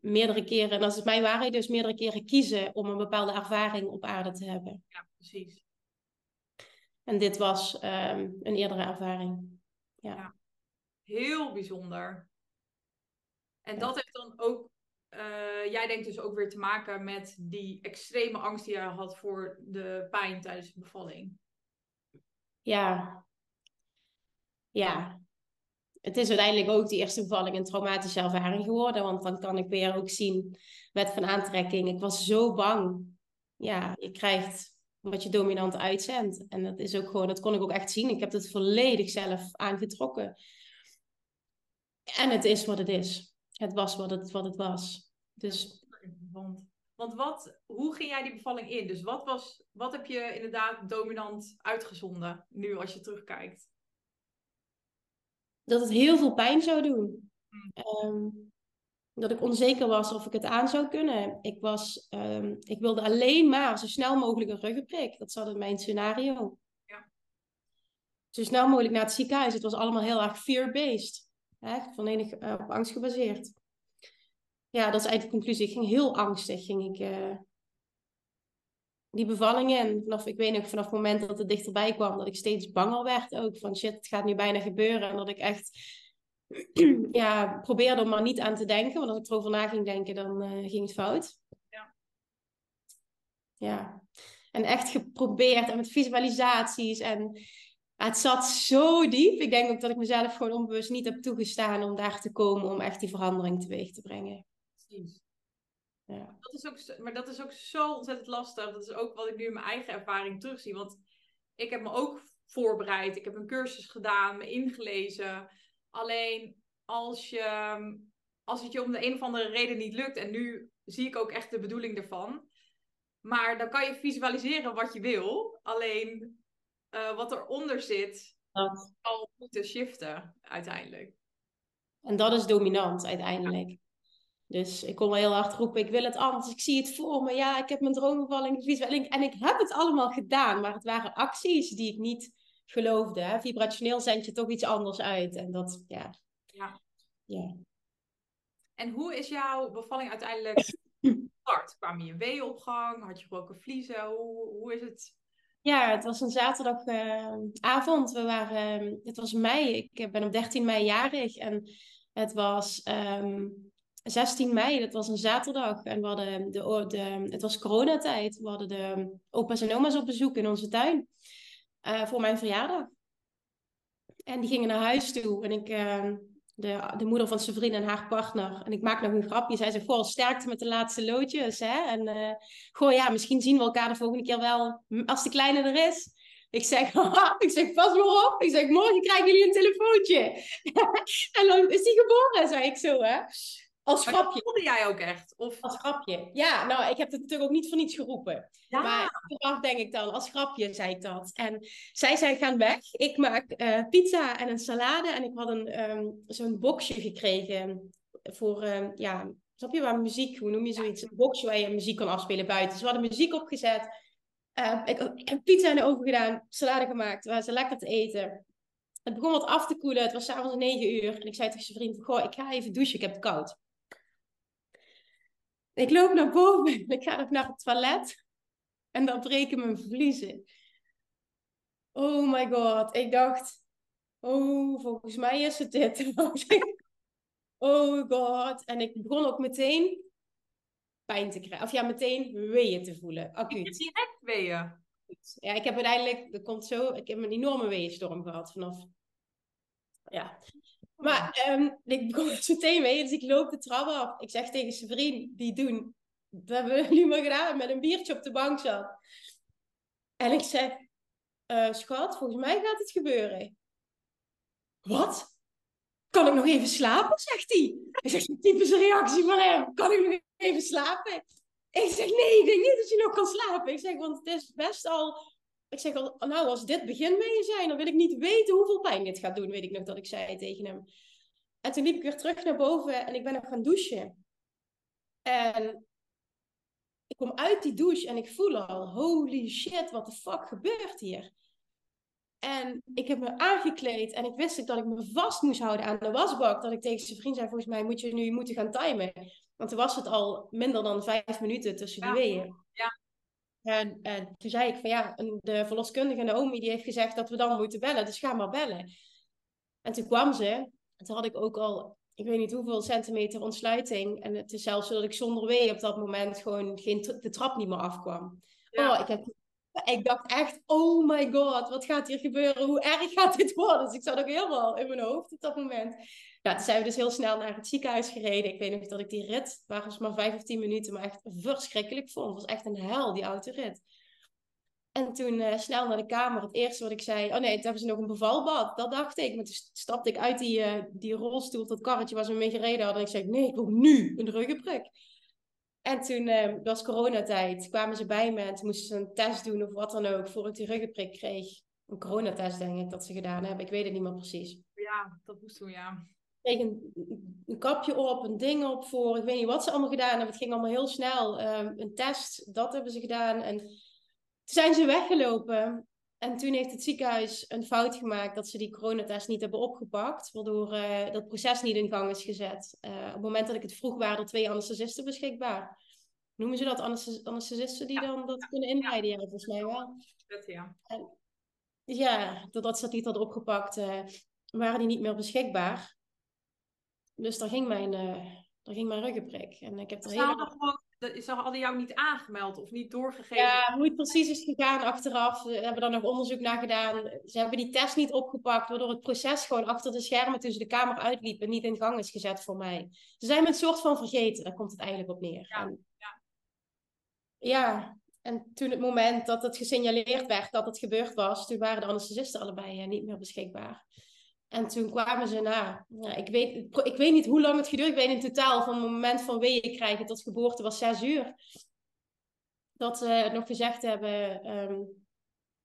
meerdere keren, en dat is mijn waarheid, dus meerdere keren kiezen om een bepaalde ervaring op aarde te hebben. Ja, precies. En dit was um, een eerdere ervaring. Ja. ja. Heel bijzonder. En ja. dat heeft dan ook uh, jij denkt dus ook weer te maken met die extreme angst die je had voor de pijn tijdens de bevalling. Ja. Ja. Het is uiteindelijk ook die eerste bevalling een traumatische ervaring geworden. Want dan kan ik weer ook zien, wet van aantrekking. Ik was zo bang. Ja, je krijgt wat je dominant uitzendt. En dat is ook gewoon, dat kon ik ook echt zien. Ik heb het volledig zelf aangetrokken. En het is wat het is het was wat het, wat het was. Dus... Want, want wat, hoe ging jij die bevalling in? Dus wat, was, wat heb je inderdaad dominant uitgezonden, nu als je terugkijkt? Dat het heel veel pijn zou doen. Hmm. Ehm, dat ik onzeker was of ik het aan zou kunnen. Ik, was, um, ik wilde alleen maar zo snel mogelijk een ruggenprik. Dat zat in mijn scenario. Ja. Zo snel mogelijk naar het ziekenhuis. Het was allemaal heel erg fear-based. Echt volledig uh, op angst gebaseerd. Ja, dat is eigenlijk de conclusie. Ik ging heel angstig, ging ik uh, die bevalling in. Vanaf, ik weet nog, vanaf het moment dat het dichterbij kwam, dat ik steeds banger werd ook. Van shit, het gaat nu bijna gebeuren. En dat ik echt ja, probeerde om maar niet aan te denken. Want als ik erover na ging denken, dan uh, ging het fout. Ja. Ja. En echt geprobeerd en met visualisaties en het zat zo diep. Ik denk ook dat ik mezelf gewoon onbewust niet heb toegestaan om daar te komen om echt die verandering teweeg te brengen. Precies. Ja. Dat is ook, maar dat is ook zo ontzettend lastig. Dat is ook wat ik nu in mijn eigen ervaring terugzie. Want ik heb me ook voorbereid. Ik heb een cursus gedaan, me ingelezen. Alleen als, je, als het je om de een of andere reden niet lukt, en nu zie ik ook echt de bedoeling ervan. Maar dan kan je visualiseren wat je wil. Alleen uh, wat eronder zit, dat. zal moeten shiften uiteindelijk. En dat is dominant uiteindelijk. Dus ik kon wel heel hard roepen, ik wil het anders, ik zie het voor me. Ja, ik heb mijn droombevalling, en ik heb het allemaal gedaan. Maar het waren acties die ik niet geloofde. Hè? Vibrationeel zend je toch iets anders uit. En dat, ja. ja. ja. En hoe is jouw bevalling uiteindelijk gestart? Kwam je in weeopgang? Had je gebroken vliezen? Hoe, hoe is het ja, het was een zaterdagavond. we waren, het was mei. Ik ben op 13 mei jarig. En het was um, ehm, 16 mei. Dat was een zaterdag. En we hadden de, de, het was coronatijd. We hadden de opa's en oma's op bezoek in onze tuin. Uh, voor mijn verjaardag. En die gingen naar huis toe. En ik, uh, de, de moeder van zijn en haar partner. En ik maak nog een grapje. Zij zei, goh, sterkte met de laatste loodjes. Hè? En uh, goh, ja, misschien zien we elkaar de volgende keer wel als de kleine er is. Ik zeg, ik zeg, pas maar op. Ik zeg, morgen krijgen jullie een telefoontje. en dan is hij geboren, zei ik zo, hè. Als maar grapje. voelde jij ook echt? Of... Als grapje. Ja, nou, ik heb het natuurlijk ook niet voor niets geroepen. Ja. Maar achteraf denk ik dan, als grapje zei ik dat. En zij zijn gaan weg. Ik maak uh, pizza en een salade. En ik had een, um, zo'n boxje gekregen voor, um, ja, snap je waar muziek, hoe noem je zoiets? Een boxje waar je muziek kan afspelen buiten. Dus we hadden muziek opgezet. Uh, ik, ik, heb pizza in de oven gedaan, salade gemaakt. We ze lekker te eten. Het begon wat af te koelen. Het was s'avonds 9 uur. En ik zei tegen zijn vriend, goh, ik ga even douchen, ik heb het koud. Ik loop naar boven ik ga nog naar het toilet. En dan breken mijn vliezen. Oh my god. Ik dacht, oh, volgens mij is het dit. oh god. En ik begon ook meteen pijn te krijgen. Of ja, meteen weeën te voelen. Acuut. Direct weeën? Ja, ik heb uiteindelijk, dat komt zo, ik heb een enorme weeënstorm gehad vanaf. Ja, maar um, ik begon het meteen mee, dus ik loop de trap af. Ik zeg tegen zijn vriend, die doen, dat hebben we nu maar gedaan, met een biertje op de bank zat. En ik zeg, uh, schat, volgens mij gaat het gebeuren. Wat? Kan ik nog even slapen, zegt hij. Ik zeg, typische reactie van hem. Kan ik nog even slapen? Ik zeg, nee, ik denk niet dat je nog kan slapen. Ik zeg, want het is best al ik zeg al, nou, als dit begin mee zijn, dan wil ik niet weten hoeveel pijn dit gaat doen, weet ik nog dat ik zei tegen hem. En toen liep ik weer terug naar boven en ik ben nog gaan douchen. En ik kom uit die douche en ik voel al, holy shit, wat de fuck gebeurt hier? En ik heb me aangekleed en ik wist dat ik me vast moest houden aan de wasbak. Dat ik tegen zijn vriend zei, volgens mij moet je nu moeten gaan timen. Want toen was het al minder dan vijf minuten tussen die weeën. En, en toen zei ik van ja, de verloskundige Naomi die heeft gezegd dat we dan moeten bellen. Dus ga maar bellen. En toen kwam ze. En toen had ik ook al, ik weet niet hoeveel centimeter ontsluiting. En het is zelfs zo dat ik zonder wee op dat moment gewoon geen, de trap niet meer afkwam. Oh, ik heb ik dacht echt, oh my god, wat gaat hier gebeuren? Hoe erg gaat dit worden? Dus ik zat ook helemaal in mijn hoofd op dat moment. Toen zijn we dus heel snel naar het ziekenhuis gereden. Ik weet nog dat ik die rit, waren maar vijf of tien minuten, maar echt verschrikkelijk vond. Het was echt een hel, die autorit. En toen uh, snel naar de kamer. Het eerste wat ik zei, oh nee, toen hebben ze nog een bevalbad. Dat dacht ik. Maar toen stapte ik uit die, uh, die rolstoel, dat karretje waar ze mee gereden hadden. En ik zei, nee, ik wil nu een ruggenprik. En toen uh, was coronatijd, kwamen ze bij me en toen moesten ze een test doen of wat dan ook, voor ik die ruggenprik kreeg. Een coronatest denk ik dat ze gedaan hebben, ik weet het niet meer precies. Ja, dat moest toen, ja. Kreeg een, een, kapje op, een ding op voor, ik weet niet wat ze allemaal gedaan hebben. Het ging allemaal heel snel. Um, een test, dat hebben ze gedaan. En toen zijn ze weggelopen. En toen heeft het ziekenhuis een fout gemaakt dat ze die coronatest niet hebben opgepakt, waardoor uh, dat proces niet in gang is gezet. Uh, op het moment dat ik het vroeg, waren er twee anesthesisten beschikbaar. Noemen ze dat anesthesisten die dan dat kunnen inleiden? Ja, volgens mij wel. Dat, ja. En, ja, doordat ze dat niet hadden opgepakt, uh, waren die niet meer beschikbaar. Dus daar ging mijn, daar ging mijn ruggenprik. En ik heb er helemaal ze hadden jou niet aangemeld of niet doorgegeven. Ja, hoe het precies is gegaan achteraf. We hebben daar nog onderzoek naar gedaan. Ze hebben die test niet opgepakt, waardoor het proces gewoon achter de schermen tussen de kamer uitliep en niet in gang is gezet voor mij. Ze zijn me een soort van vergeten, daar komt het eigenlijk op neer. Ja, en, ja. ja, en toen het moment dat het gesignaleerd werd dat het gebeurd was, toen waren de anesthesisten allebei niet meer beschikbaar. En toen kwamen ze na. Ik, weet, ik weet niet hoe lang het geduurd. Ik weet in totaal van het moment van weeën krijgen tot geboorte was zes uur. Dat ze nog gezegd hebben. Um,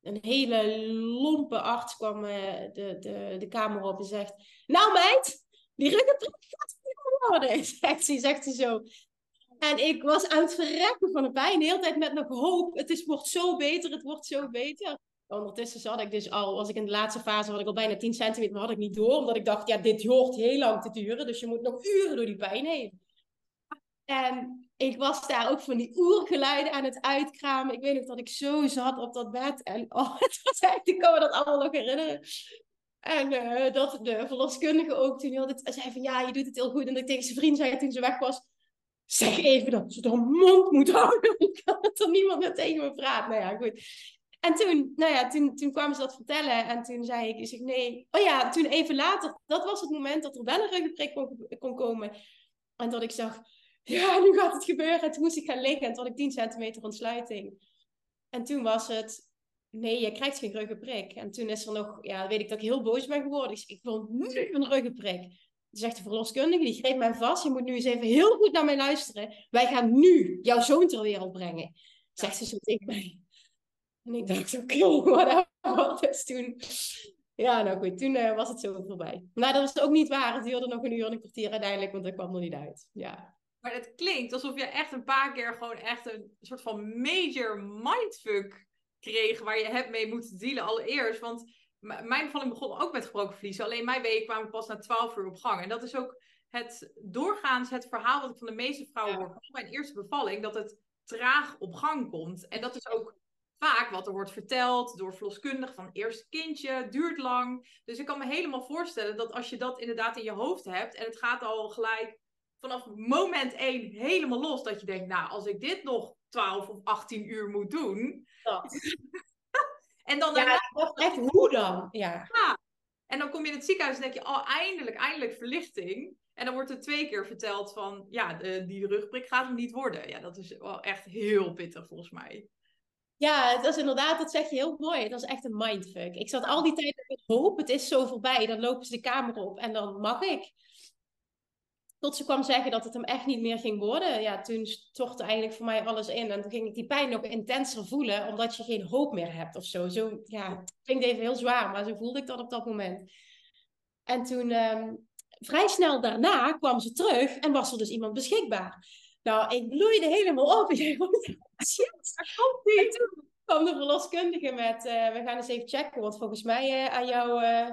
een hele lompe arts kwam uh, de, de, de kamer op en zegt: Nou, meid, die ruggenprik gaat niet worden. Zegt ze, zegt ze zo. En ik was aan het verrekken van de pijn. De hele tijd met nog hoop. Het is, wordt zo beter, het wordt zo beter. Ondertussen zat ik dus al, was ik in de laatste fase, had ik al bijna 10 centimeter, maar had ik niet door. Omdat ik dacht, ja, dit hoort heel lang te duren. Dus je moet nog uren door die pijn heen. En ik was daar ook van die oergeluiden aan het uitkramen. Ik weet nog dat ik zo zat op dat bed. En oh, het was ik kan me dat allemaal nog herinneren. En uh, dat de verloskundige ook toen dit zei van, ja, je doet het heel goed. En dat ik tegen zijn vriend zei toen ze weg was, zeg even dat ze de mond moet houden. Ik kan dat er niemand meer tegen me praat. Nou ja, goed. En toen, nou ja, toen, toen kwamen ze dat vertellen en toen zei ik, ik nee. Oh ja, toen even later, dat was het moment dat er wel een ruggenprik kon, kon komen. En dat ik zag, ja, nu gaat het gebeuren. En toen moest ik gaan liggen en toen had ik 10 centimeter ontsluiting. En toen was het, nee, je krijgt geen ruggenprik. En toen is er nog, ja, weet ik dat ik heel boos ben geworden. Ik, ik wil nu een ruggenprik. Zegt de verloskundige, die greep mij vast. Je moet nu eens even heel goed naar mij luisteren. Wij gaan nu jouw zoon ter wereld brengen. Zegt ze zo tegen mij. En ik dacht, oké, okay, whatever. Dus toen, ja, nou goed, toen uh, was het zo voorbij. Maar dat was ook niet waar. Het duurde nog een uur en een kwartier uiteindelijk, want dat kwam er niet uit. Ja. Maar het klinkt alsof je echt een paar keer gewoon echt een soort van major mindfuck kreeg waar je hebt mee moeten dealen allereerst. Want mijn bevalling begon ook met gebroken vliezen. Alleen mijn weeën kwamen pas na 12 uur op gang. En dat is ook het doorgaans het verhaal wat ik van de meeste vrouwen hoor. Bij mijn eerste bevalling, dat het traag op gang komt. En dat is ook vaak wat er wordt verteld door verloskundigen van eerste kindje, duurt lang. Dus ik kan me helemaal voorstellen dat als je dat inderdaad in je hoofd hebt en het gaat al gelijk vanaf moment één helemaal los, dat je denkt, nou, als ik dit nog 12 of 18 uur moet doen. en dan ja, echt hoe dan? Ja. ja. En dan kom je in het ziekenhuis en denk je, oh, eindelijk, eindelijk verlichting. En dan wordt er twee keer verteld van, ja, de, die rugprik gaat hem niet worden. Ja, dat is wel echt heel pittig volgens mij. Ja, dat is inderdaad, dat zeg je heel mooi. Dat is echt een mindfuck. Ik zat al die tijd in hoop, het is zo voorbij. Dan lopen ze de kamer op en dan mag ik. Tot ze kwam zeggen dat het hem echt niet meer ging worden. Ja, toen stortte eigenlijk voor mij alles in. En toen ging ik die pijn nog intenser voelen, omdat je geen hoop meer hebt of zo. Zo, ja, het klinkt even heel zwaar, maar zo voelde ik dat op dat moment. En toen, um, vrij snel daarna, kwam ze terug en was er dus iemand beschikbaar. Nou, ik bloeide helemaal op. Ik dacht, shit. En toen kwam de verloskundige met, uh, we gaan eens even checken, want volgens mij uh, aan, jou, uh,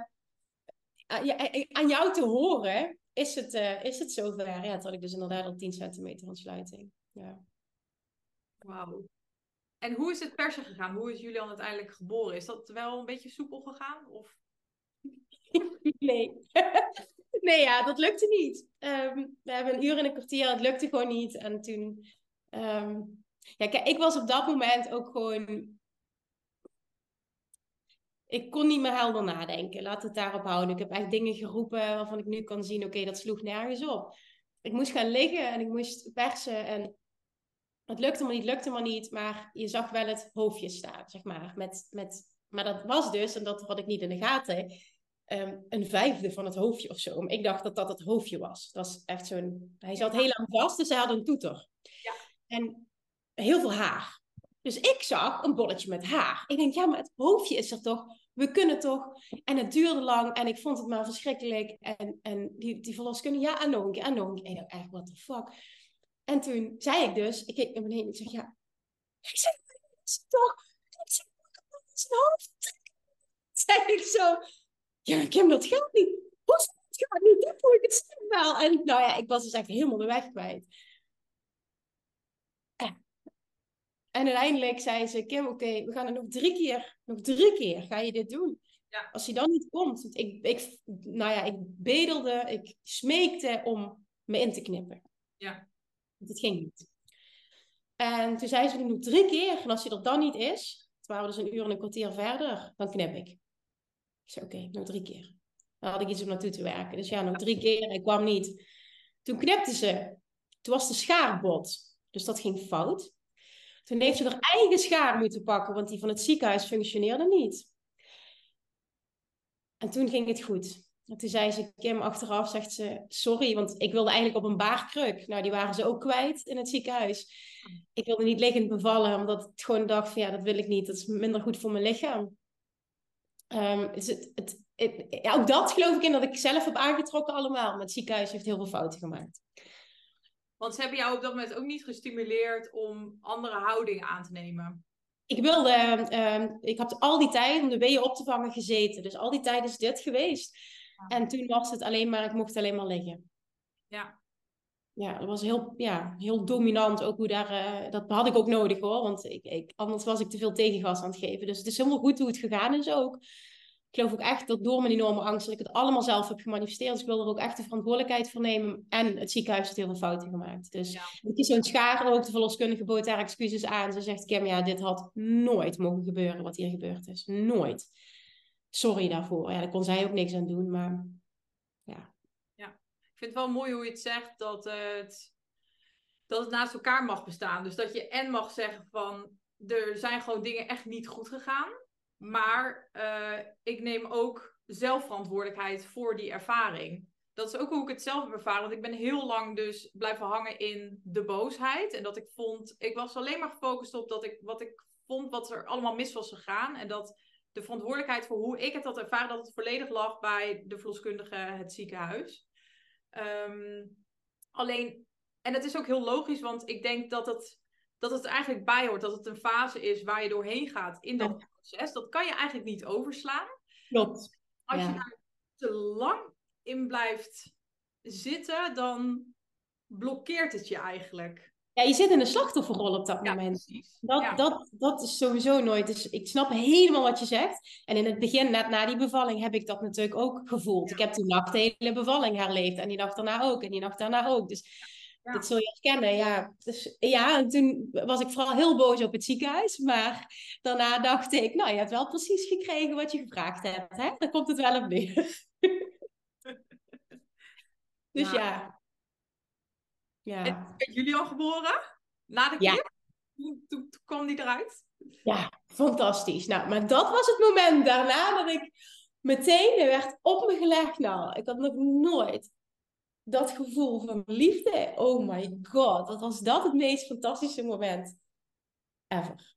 aan, jou te horen is het, is het zover. Ja, toen had ik dus inderdaad al 10 centimeter ontsluiting. Ja. Wauw. En hoe is het persen gegaan? Hoe is Julian uiteindelijk geboren? Is dat wel een beetje soepel gegaan? Of? nee. Nee, ja, dat lukte niet. Um, we hebben een uur en een kwartier, het lukte gewoon niet. En toen... Um, ja, kijk, ik was op dat moment ook gewoon... Ik kon niet meer helder nadenken. Laat het daarop houden. Ik heb echt dingen geroepen waarvan ik nu kan zien... Oké, dat sloeg nergens op. Ik moest gaan liggen en ik moest persen en... Het lukte maar niet, lukte maar niet. Maar je zag wel het hoofdje staan, zeg maar. Met, met, maar dat was dus, en dat had ik niet in de gaten um, een vijfde van het hoofdje of zo. Maar ik dacht dat dat het hoofdje was. Dat was echt zo'n... Hij zat heel lang vast, dus hij had een toeter. Ja. En heel veel haar. Dus ik zag een bolletje met haar. Ik denk, ja, maar het hoofdje is er toch? We kunnen toch? En het duurde lang en ik vond het maar verschrikkelijk. En, en die, die verloskundige, ja, en nog een keer, en nog een keer. En ik dacht, echt, what the fuck? En toen zei ik dus, ik keek naar beneden en ik zeg, ja, ik zeg, is toch? Ik zeg, zijn hoofd. Zei ik zo, ja, Kim, dat gaat niet. Hoe het gaat niet? Voel ik het wel. En nou ja, ik was dus echt helemaal de weg kwijt. En uiteindelijk zei ze, Kim, oké, we gaan er nog drie keer, nog drie keer ga je dit doen. Ja. Als hij dan niet komt, ik, ik, nou ja, ik bedelde, ik smeekte om me in te knippen. Ja. Want het ging niet. En toen zei ze nog drie keer, en als hij er dan niet is, het waren we dus een uur en een kwartier verder, dan knip ik. Zei, oké, nog drie keer. Dan had ik iets om naartoe te werken. Dus ja, nog drie keer. Ik kwam niet. Toen knipte ze. Toen was de schaar bot. Dus dat ging fout. Toen heeft ze haar eigen schaar moeten pakken, want die van het ziekenhuis functioneerde niet. En toen ging het goed. En toen zei ze, Kim, achteraf zegt ze, sorry, want ik wilde eigenlijk op een baarkruk. Nou, die waren ze ook kwijt in het ziekenhuis. Ik wilde niet liggend bevallen, omdat ik gewoon dacht ja, dat wil ik niet. Dat is minder goed voor mijn lichaam. Um, het, het, ja, ook dat geloof ik in dat ik zelf heb aangetrokken allemaal. Maar het ziekenhuis heeft heel veel fouten gemaakt. Want ze hebben jou op dat moment ook niet gestimuleerd om andere houdingen aan te nemen. Ik wilde, um, ik heb al die tijd om de weeën op te vangen gezeten. Dus al die tijd is dit geweest. En toen was het alleen maar, ik mocht alleen maar liggen. Ja. Ja, dat was heel, ja, heel dominant. Ook hoe daar, uh, dat had ik ook nodig hoor. Want ik, ik, anders was ik te veel tegengas aan het geven. Dus het is helemaal goed hoe het gegaan is ook. Ik geloof ook echt dat door mijn enorme angst dat ik het allemaal zelf heb gemanifesteerd. Dus ik wil er ook echt de verantwoordelijkheid voor nemen. En het ziekenhuis heeft heel veel fouten gemaakt. Dus ja. ik is zo'n schaar ook. De verloskundige bood daar excuses aan. Ze zegt, Kim, ja, dit had nooit mogen gebeuren wat hier gebeurd is. Nooit. Sorry daarvoor. Ja, daar kon zij ook niks aan doen. Maar ja, vind het wel mooi hoe je het zegt dat het, dat het naast elkaar mag bestaan. Dus dat je en mag zeggen van er zijn gewoon dingen echt niet goed gegaan. Maar uh, ik neem ook zelfverantwoordelijkheid voor die ervaring. Dat is ook hoe ik het zelf heb ervaren. Want ik ben heel lang dus blijven hangen in de boosheid. En dat ik vond, ik was alleen maar gefocust op dat ik, wat ik vond wat er allemaal mis was gegaan. En dat de verantwoordelijkheid voor hoe ik het had ervaren, dat het volledig lag bij de verloskundige, het ziekenhuis. Um, alleen, en het is ook heel logisch, want ik denk dat het, dat het eigenlijk bij hoort. Dat het een fase is waar je doorheen gaat in dat proces. Dat kan je eigenlijk niet overslaan. Klopt. Als je daar te lang in blijft zitten, dan blokkeert het je eigenlijk. Ja, je zit in een slachtofferrol op dat moment. Dat, dat, dat is sowieso nooit. Dus ik snap helemaal wat je zegt. En in het begin, net na die bevalling, heb ik dat natuurlijk ook gevoeld. Ik heb die nacht de hele bevalling herleefd. En die nacht daarna ook. En die nacht daarna ook. Dus dat zul je herkennen. Ja. Dus, ja, en toen was ik vooral heel boos op het ziekenhuis. Maar daarna dacht ik, nou, je hebt wel precies gekregen wat je gevraagd hebt. Hè? Daar komt het wel op neer. dus ja. Ja. En ben jullie al geboren? Na de keer? Toen, toen, kwam die eruit? Ja, fantastisch. Nou, maar dat was het moment daarna dat ik meteen, er werd op me gelegd. Nou, ik had nog nooit dat gevoel van liefde. Oh my god, wat was dat het meest fantastische moment ever.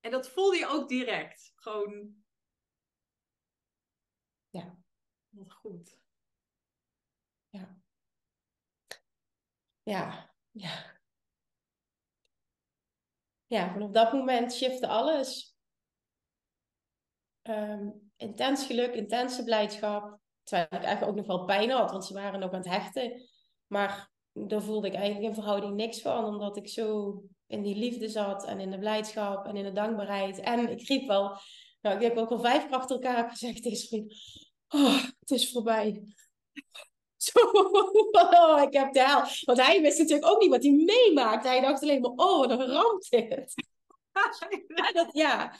En dat voelde je ook direct? Gewoon... Ja. Wat goed. Ja ja, ja. Vanaf dat moment shifte alles. Ehm, intens geluk, intense blijdschap. Terwijl ik eigenlijk ook nog wel pijn had, want ze waren nog aan het hechten. Maar daar voelde ik eigenlijk in verhouding niks van, omdat ik zo in die liefde zat en in de blijdschap en in de dankbaarheid. En ik riep wel, nou, ik heb ook al vijf keer achter elkaar gezegd tegen vriend, oh, het is voorbij. Zo, oh, ik heb de hel. Want hij wist natuurlijk ook niet wat hij meemaakt. Hij dacht alleen maar, oh, wat een ramp dit. ja, dat, ja.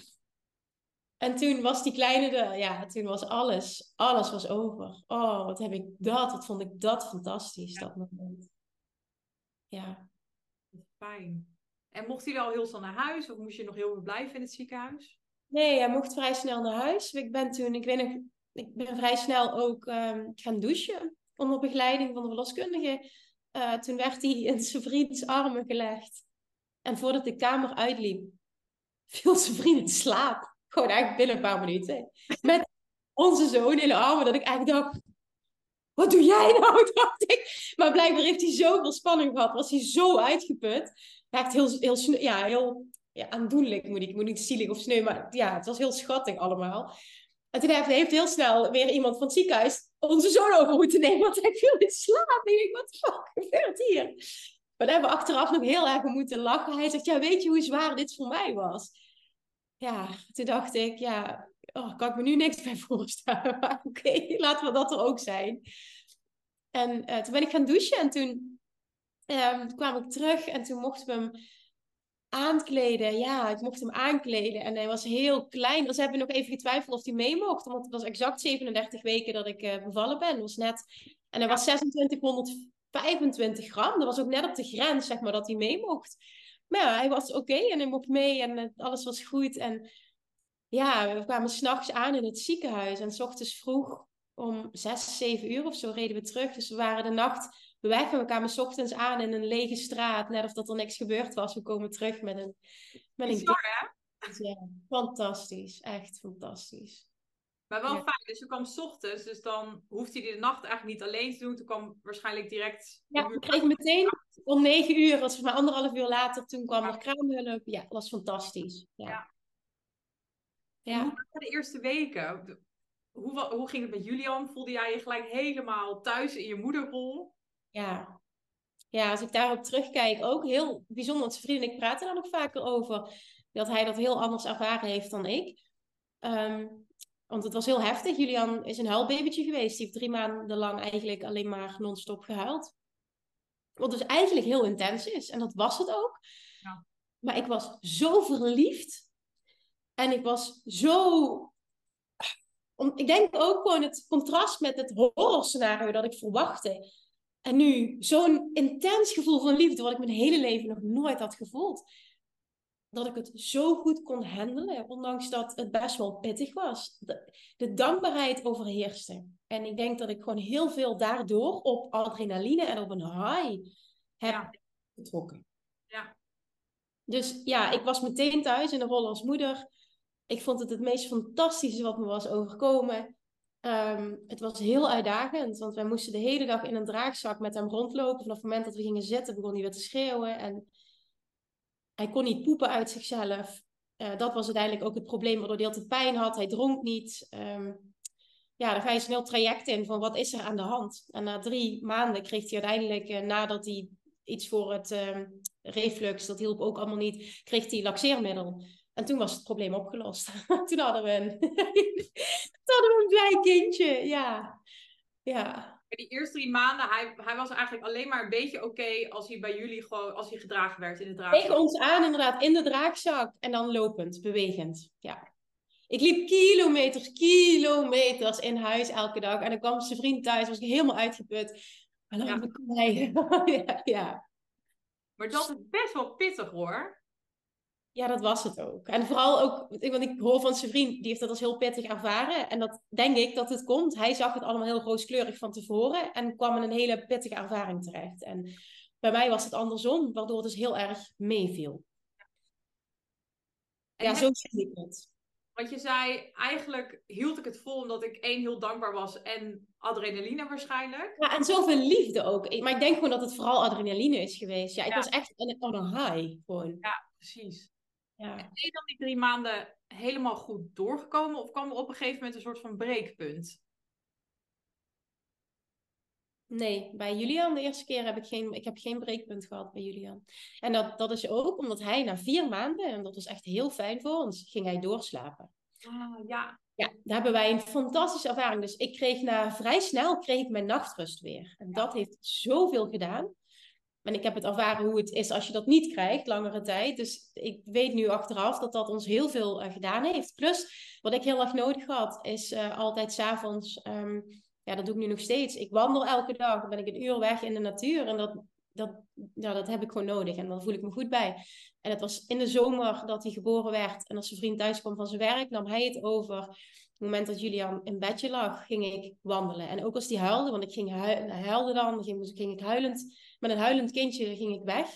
En toen was die kleine er, ja, toen was alles, alles was over. Oh, wat heb ik dat, wat vond ik dat fantastisch, dat moment. Ja. Fijn. En mocht hij al heel snel naar huis of moest je nog heel veel blijven in het ziekenhuis? Nee, hij mocht vrij snel naar huis. Ik ben toen, ik weet nog, ik ben vrij snel ook um, gaan douchen onder begeleiding van de verloskundige. Uh, toen werd hij in zijn vriends armen gelegd. En voordat de kamer uitliep, viel zijn vriend in slaap. Gewoon eigenlijk binnen een paar minuten. Met onze zoon in de armen, dat ik eigenlijk dacht, wat doe jij nou? Dacht ik. Maar blijkbaar heeft hij zoveel spanning gehad, was hij zo uitgeput. Echt heel, heel, ja, heel ja, aandoenlijk, moet ik, ik moet niet zielig of sneu, maar ja, het was heel schattig allemaal. En toen heeft heel snel weer iemand van het ziekenhuis onze zoon over moeten nemen, want hij viel in slaap. En ik wat fuck gebeurt hier? Maar daar hebben we achteraf nog heel erg moeten lachen. Hij zegt, ja, weet je hoe zwaar dit voor mij was? Ja, toen dacht ik, ja, oh, kan ik me nu niks bij voorstellen. Maar oké, laten we dat er ook zijn. En uh, toen ben ik gaan douchen en toen um, kwam ik terug en toen mochten we hem aankleden. Ja, ik mocht hem aankleden. En hij was heel klein. Dus hebben nog even getwijfeld of hij mee mocht. Want het was exact 37 weken dat ik uh, bevallen ben. was net... En hij was 2625 gram. Dat was ook net op de grens, zeg maar, dat hij mee mocht. Maar ja, hij was oké en hij mocht mee en uh, alles was goed. En ja, we kwamen s'nachts aan in het ziekenhuis. En s ochtends vroeg om 6, 7 uur of zo reden we terug. Dus we waren de nacht we weg en we kwamen s ochtends aan in een lege straat, net of dat er niks gebeurd was. We komen terug met een... Met een Ja, fantastisch. Echt fantastisch. Maar wel fijn, dus je kwam s ochtends, dus dan hoefde hij de nacht eigenlijk niet alleen te doen. Toen kwam waarschijnlijk direct... Ja, ik kreeg meteen om negen uur, was maar anderhalf uur later, toen kwam er kraamhulp. Ja, dat was fantastisch. Ja. ja. ja. De eerste weken? Hoe, hoe ging het met Julian? Voelde jij je gelijk helemaal thuis in je moederrol? Ja. ja, als ik daarop terugkijk, ook heel bijzonder. Want zijn vrienden en ik praten daar nog vaker over. Dat hij dat heel anders ervaren heeft dan ik. Ehm, want het was heel heftig. Julian is een huilbabytje geweest. Die heeft drie maanden lang eigenlijk alleen maar non-stop gehuild. Wat dus eigenlijk heel intens is. En dat was het ook. Ja. Maar ik was zo verliefd. En ik was zo ik denk ook gewoon het contrast met het horrorscenario dat ik verwachtte. En nu zo'n intens gevoel van liefde, wat ik mijn hele leven nog nooit had gevoeld. Dat ik het zo goed kon handelen, ondanks dat het best wel pittig was. De, de dankbaarheid overheerste. En ik denk dat ik gewoon heel veel daardoor op adrenaline en op een high heb getrokken. Ja. Dus ja, ik was meteen thuis in de rol als moeder. Ik vond het het meest fantastische wat me was overkomen. Ehm, het was heel uitdagend, want wij moesten de hele dag in een draagzak met hem rondlopen. Vanaf het moment dat we gingen zitten, begon hij weer te schreeuwen. En hij kon niet poepen uit zichzelf. Uh, dat was uiteindelijk ook het probleem, waardoor hij altijd pijn had. Hij dronk niet. Um, ja, dan ga je snel traject in van wat is er aan de hand. En na drie maanden kreeg hij uiteindelijk, uh, nadat hij iets voor het um, reflux, dat hielp ook allemaal niet, kreeg hij laxeermiddel. En toen was het probleem opgelost. toen hadden we een, toen hadden we een blij kindje. Ja. ja. Die eerste drie maanden, hij, hij was eigenlijk alleen maar een beetje oké als hij bij jullie gewoon, als hij gedragen werd in de draagzak. Tegen ons aan inderdaad, in de draagzak en dan lopend, bewegend. Ja. Ik liep kilometers, kilometers in huis elke dag. En dan kwam zijn vriend thuis, was ik helemaal uitgeput. En dan ja. ja, ja. Maar dat is best wel pittig hoor. Ja, dat was het ook. En vooral ook, want ik hoor van zijn vriend, die heeft dat als heel pittig ervaren. En dat denk ik dat het komt. Hij zag het allemaal heel rooskleurig van tevoren en kwam in een hele pittige ervaring terecht. En bij mij was het andersom, waardoor het dus heel erg meeviel. Ja, zo zie ik het. Want je zei, eigenlijk hield ik het vol omdat ik één heel dankbaar was en adrenaline waarschijnlijk. Ja, en zoveel liefde ook. Maar ik denk gewoon dat het vooral adrenaline is geweest. Ja, ik was echt on een high gewoon. Ja, precies. Ja. En ben je dan die drie maanden helemaal goed doorgekomen? Of kwam er op een gegeven moment een soort van breekpunt? Nee, bij Julian de eerste keer heb ik geen, ik heb geen breekpunt gehad bij Julian. En dat, dat is ook omdat hij na vier maanden, en dat was echt heel fijn voor ons, ging hij doorslapen. Ah, ja. Ja, daar hebben wij een fantastische ervaring. Dus ik kreeg na vrij snel kreeg ik mijn nachtrust weer. En dat heeft zoveel gedaan. En ik heb het ervaren hoe het is als je dat niet krijgt, langere tijd. Dus ik weet nu achteraf dat dat ons heel veel uh, gedaan heeft. Plus, wat ik heel erg nodig had, is uh, altijd s'avonds um, ja, dat doe ik nu nog steeds. Ik wandel elke dag, ben ik een uur weg in de natuur. En dat, dat, ja, dat heb ik gewoon nodig. En dan voel ik me goed bij. En het was in de zomer dat hij geboren werd. En als zijn vriend thuis kwam van zijn werk, nam hij het over. Op het moment dat Julian in bedje lag, ging ik wandelen. En ook als hij huilde, want ik ging huilde dan, ging, ging ik huilend, met een huilend kindje ging ik weg.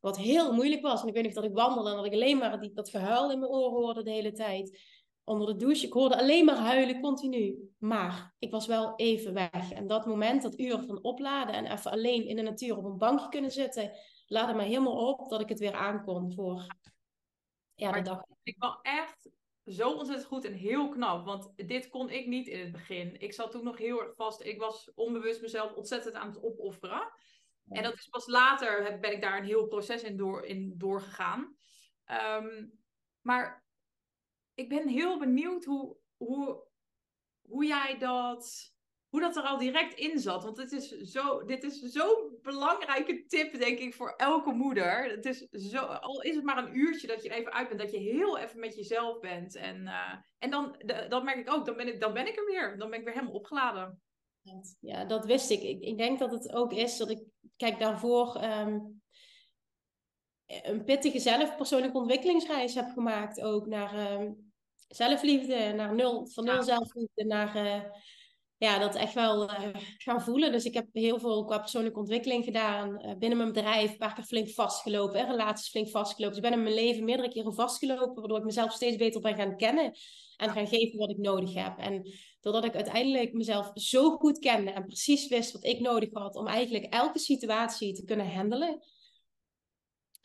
Wat heel moeilijk was. En ik weet nog dat ik wandelde en dat ik alleen maar die, dat gehuil in mijn oren hoorde de hele tijd onder de douche. Ik hoorde alleen maar huilen, continu. Maar ik was wel even weg. En dat moment, dat uur van opladen en even alleen in de natuur op een bankje kunnen zitten, laadde mij helemaal op dat ik het weer aankon voor ja, de dag. Ik was echt zo ontzettend goed en heel knap. Want dit kon ik niet in het begin. Ik zat toen nog heel erg vast. Ik was onbewust mezelf ontzettend aan het opofferen. En dat is pas later ben ik daar een heel proces in, door, in doorgegaan. Ehm, maar ik ben heel benieuwd hoe, hoe, hoe jij dat, hoe dat er al direct in zat. Want het is zo, dit is zo'n belangrijke tip, denk ik, voor elke moeder. Het is zo, al is het maar een uurtje dat je er even uit bent, dat je heel even met jezelf bent. En, uh, en dan, dat merk ik ook, dan ben ik, dan ben ik er weer. Dan ben ik weer helemaal opgeladen. Ja, dat wist ik. ik. Ik denk dat het ook is dat ik, kijk, daarvoor um, een pittige zelf persoonlijke ontwikkelingsreis heb gemaakt. Ook naar um, zelfliefde, naar nul, van nul zelfliefde naar uh, ja, dat echt wel uh, gaan voelen. Dus ik heb heel veel qua persoonlijke ontwikkeling gedaan. Uh, binnen mijn bedrijf, een paar keer flink vastgelopen, en relaties flink vastgelopen. Dus ik ben in mijn leven meerdere keren vastgelopen, waardoor ik mezelf steeds beter ben gaan kennen en gaan geven wat ik nodig heb. En doordat ik uiteindelijk mezelf zo goed kende en precies wist wat ik nodig had om eigenlijk elke situatie te kunnen handelen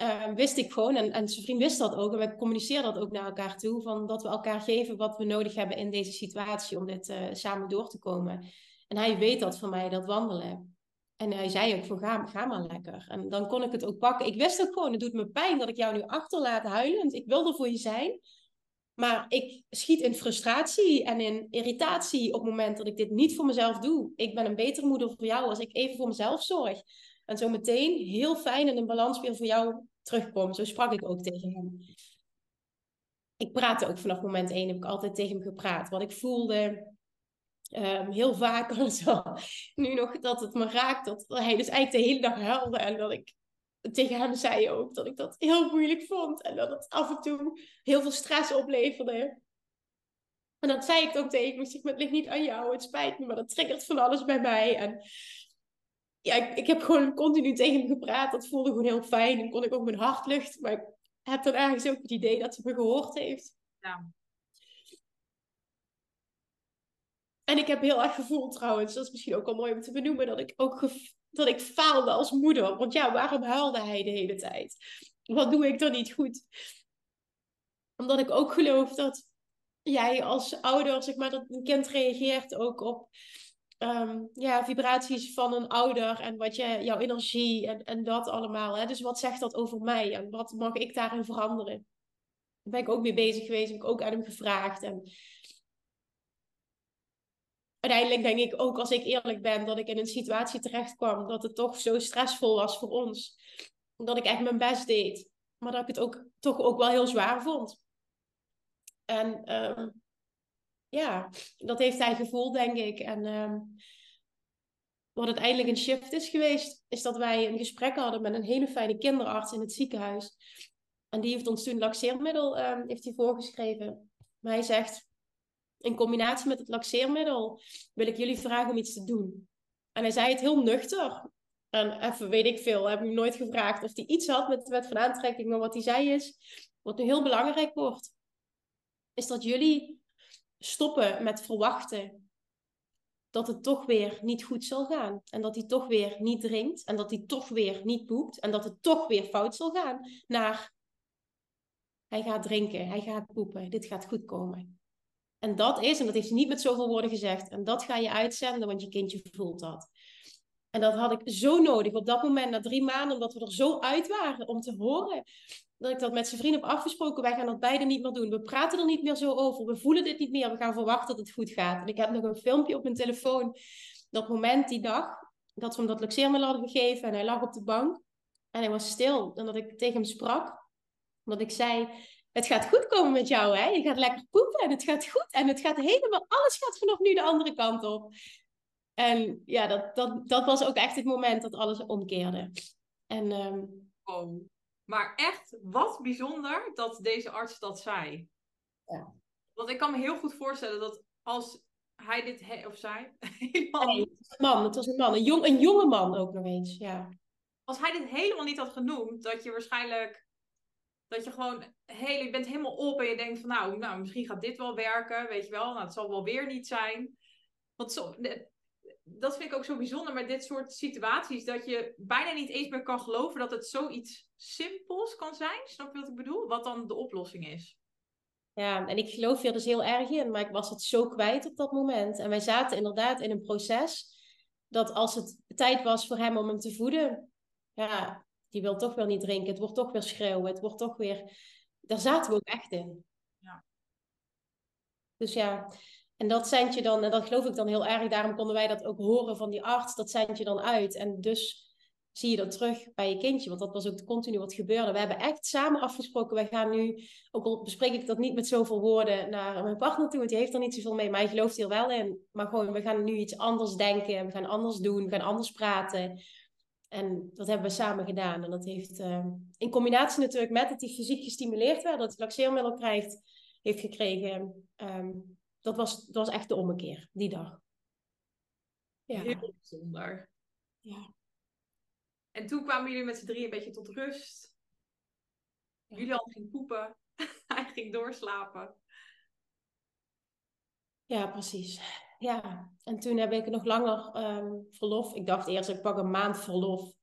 uh, wist ik gewoon, en, en zijn vriend wist dat ook, en we communiceren dat ook naar elkaar toe, van dat we elkaar geven wat we nodig hebben in deze situatie om dit uh, samen door te komen. En hij weet dat van mij, dat wandelen. En hij zei ook van ga, ga maar lekker. En dan kon ik het ook pakken. Ik wist ook gewoon, het doet me pijn dat ik jou nu achterlaat huilend. Ik wil er voor je zijn. Maar ik schiet in frustratie en in irritatie op het moment dat ik dit niet voor mezelf doe. Ik ben een betere moeder voor jou als ik even voor mezelf zorg. En zo meteen heel fijn en in balans weer voor jou terugkomen. Zo sprak ik ook tegen hem. Ik praatte ook vanaf moment één, heb ik altijd tegen hem gepraat. Wat ik voelde, um, heel vaak zo, nu nog dat het me raakt, dat hij dus eigenlijk de hele dag huilde. En dat ik tegen hem zei ook dat ik dat heel moeilijk vond. En dat het af en toe heel veel stress opleverde. En dat zei ik ook tegen hem. Het ligt niet aan jou, het spijt me, maar dat triggert van alles bij mij. En ja, ik, ik heb gewoon continu tegen hem gepraat. Dat voelde gewoon heel fijn. En kon ik ook mijn hart luchten. Maar ik heb dan ergens ook het idee dat ze me gehoord heeft. Ja. En ik heb heel erg gevoeld trouwens, dat is misschien ook wel mooi om te benoemen, dat ik ook dat ik faalde als moeder. Want ja, waarom huilde hij de hele tijd? Wat doe ik dan niet goed? Omdat ik ook geloof dat jij als ouder, zeg maar, dat een kind reageert ook op um, ja, vibraties van een ouder en wat je, jouw energie en, en dat allemaal. Hè? Dus wat zegt dat over mij en wat mag ik daarin veranderen? Daar ben ik ook mee bezig geweest, heb ik ook aan hem gevraagd. En uiteindelijk denk ik ook, als ik eerlijk ben, dat ik in een situatie terecht kwam dat het toch zo stressvol was voor ons. Dat ik echt mijn best deed, maar dat ik het ook toch ook wel heel zwaar vond. En um, ja, dat heeft hij gevoeld, denk ik. En um, wat uiteindelijk een shift is geweest, is dat wij een gesprek hadden met een hele fijne kinderarts in het ziekenhuis. En die heeft ons toen laxeermiddel um, heeft hij voorgeschreven. Maar hij zegt, in combinatie met het laxeermiddel wil ik jullie vragen om iets te doen. En hij zei het heel nuchter. En even weet ik veel, heb ik hem nooit gevraagd of hij iets had met de wet van aantrekking. Maar wat hij zei is, wat nu heel belangrijk wordt is dat jullie stoppen met verwachten dat het toch weer niet goed zal gaan. En dat hij toch weer niet drinkt. En dat hij toch weer niet poept. En dat het toch weer fout zal gaan. Naar hij gaat drinken, hij gaat poepen, dit gaat goed komen. En dat is, en dat heeft niet met zoveel woorden gezegd, en dat ga je uitzenden, want je kindje voelt dat. En dat had ik zo nodig op dat moment, na drie maanden, omdat we er zo uit waren om te horen. Dat ik dat met zijn vriend heb afgesproken. Wij gaan dat beide niet meer doen. We praten er niet meer zo over. We voelen dit niet meer. We gaan verwachten dat het goed gaat. En ik heb nog een filmpje op mijn telefoon. Dat moment, die dag, dat we hem dat luxeermiddel hadden gegeven. En hij lag op de bank. En hij was stil. En dat ik tegen hem sprak. Dat ik zei, het gaat goed komen met jou, hè? Je gaat lekker poepen en het gaat goed. En het gaat helemaal, alles gaat vanaf nu de andere kant op. En ja, dat, dat, dat was ook echt het moment dat alles omkeerde. En, oh. Maar echt, wat bijzonder dat deze arts dat zei. Ja. Want ik kan me heel goed voorstellen dat als hij dit, of zij, helemaal... Nee, een man, het was een man. Een, jong, een jonge man ook nog eens, ja. Als hij dit helemaal niet had genoemd, dat je waarschijnlijk dat je gewoon, heel, je bent helemaal op en je denkt van nou, nou, misschien gaat dit wel werken, weet je wel. Nou, het zal wel weer niet zijn. Want zo, dat vind ik ook zo bijzonder met dit soort situaties. Dat je bijna niet eens meer kan geloven dat het zoiets simpels kan zijn. Snap je wat ik bedoel? Wat dan de oplossing is. Ja, en ik geloof hier dus heel erg in, maar ik was het zo kwijt op dat moment. En wij zaten inderdaad in een proces dat als het tijd was voor hem om hem te voeden, ja, die wil toch wel niet drinken. Het wordt toch weer schreeuwen. Het wordt toch weer... Daar zaten we ook echt in. Ja. Dus ja, en dat zendt je dan, en dat geloof ik dan heel erg, daarom konden wij dat ook horen van die arts, dat zendt je dan uit. En dus zie je dat terug bij je kindje, want dat was ook continu wat gebeurde. We hebben echt samen afgesproken, wij gaan nu, ook al bespreek ik dat niet met zoveel woorden, naar mijn partner toe, want die heeft er niet zoveel mee, maar hij gelooft hier wel in. Maar gewoon, we gaan nu iets anders denken, we gaan anders doen, we gaan anders praten. En dat hebben we samen gedaan. En dat heeft uh, in combinatie natuurlijk met dat hij fysiek gestimuleerd werd, dat hij laxeermiddel krijgt, heeft gekregen. Um, dat, was, dat was echt de ommekeer, die dag. Ja. Heel bijzonder. Ja. En toen kwamen jullie met z'n drieën een beetje tot rust. Ja. Julian ging poepen. Hij ging doorslapen. Ja, precies ja. En toen heb ik nog langer um, verlof. Ik dacht eerst, ik pak een maand verlof.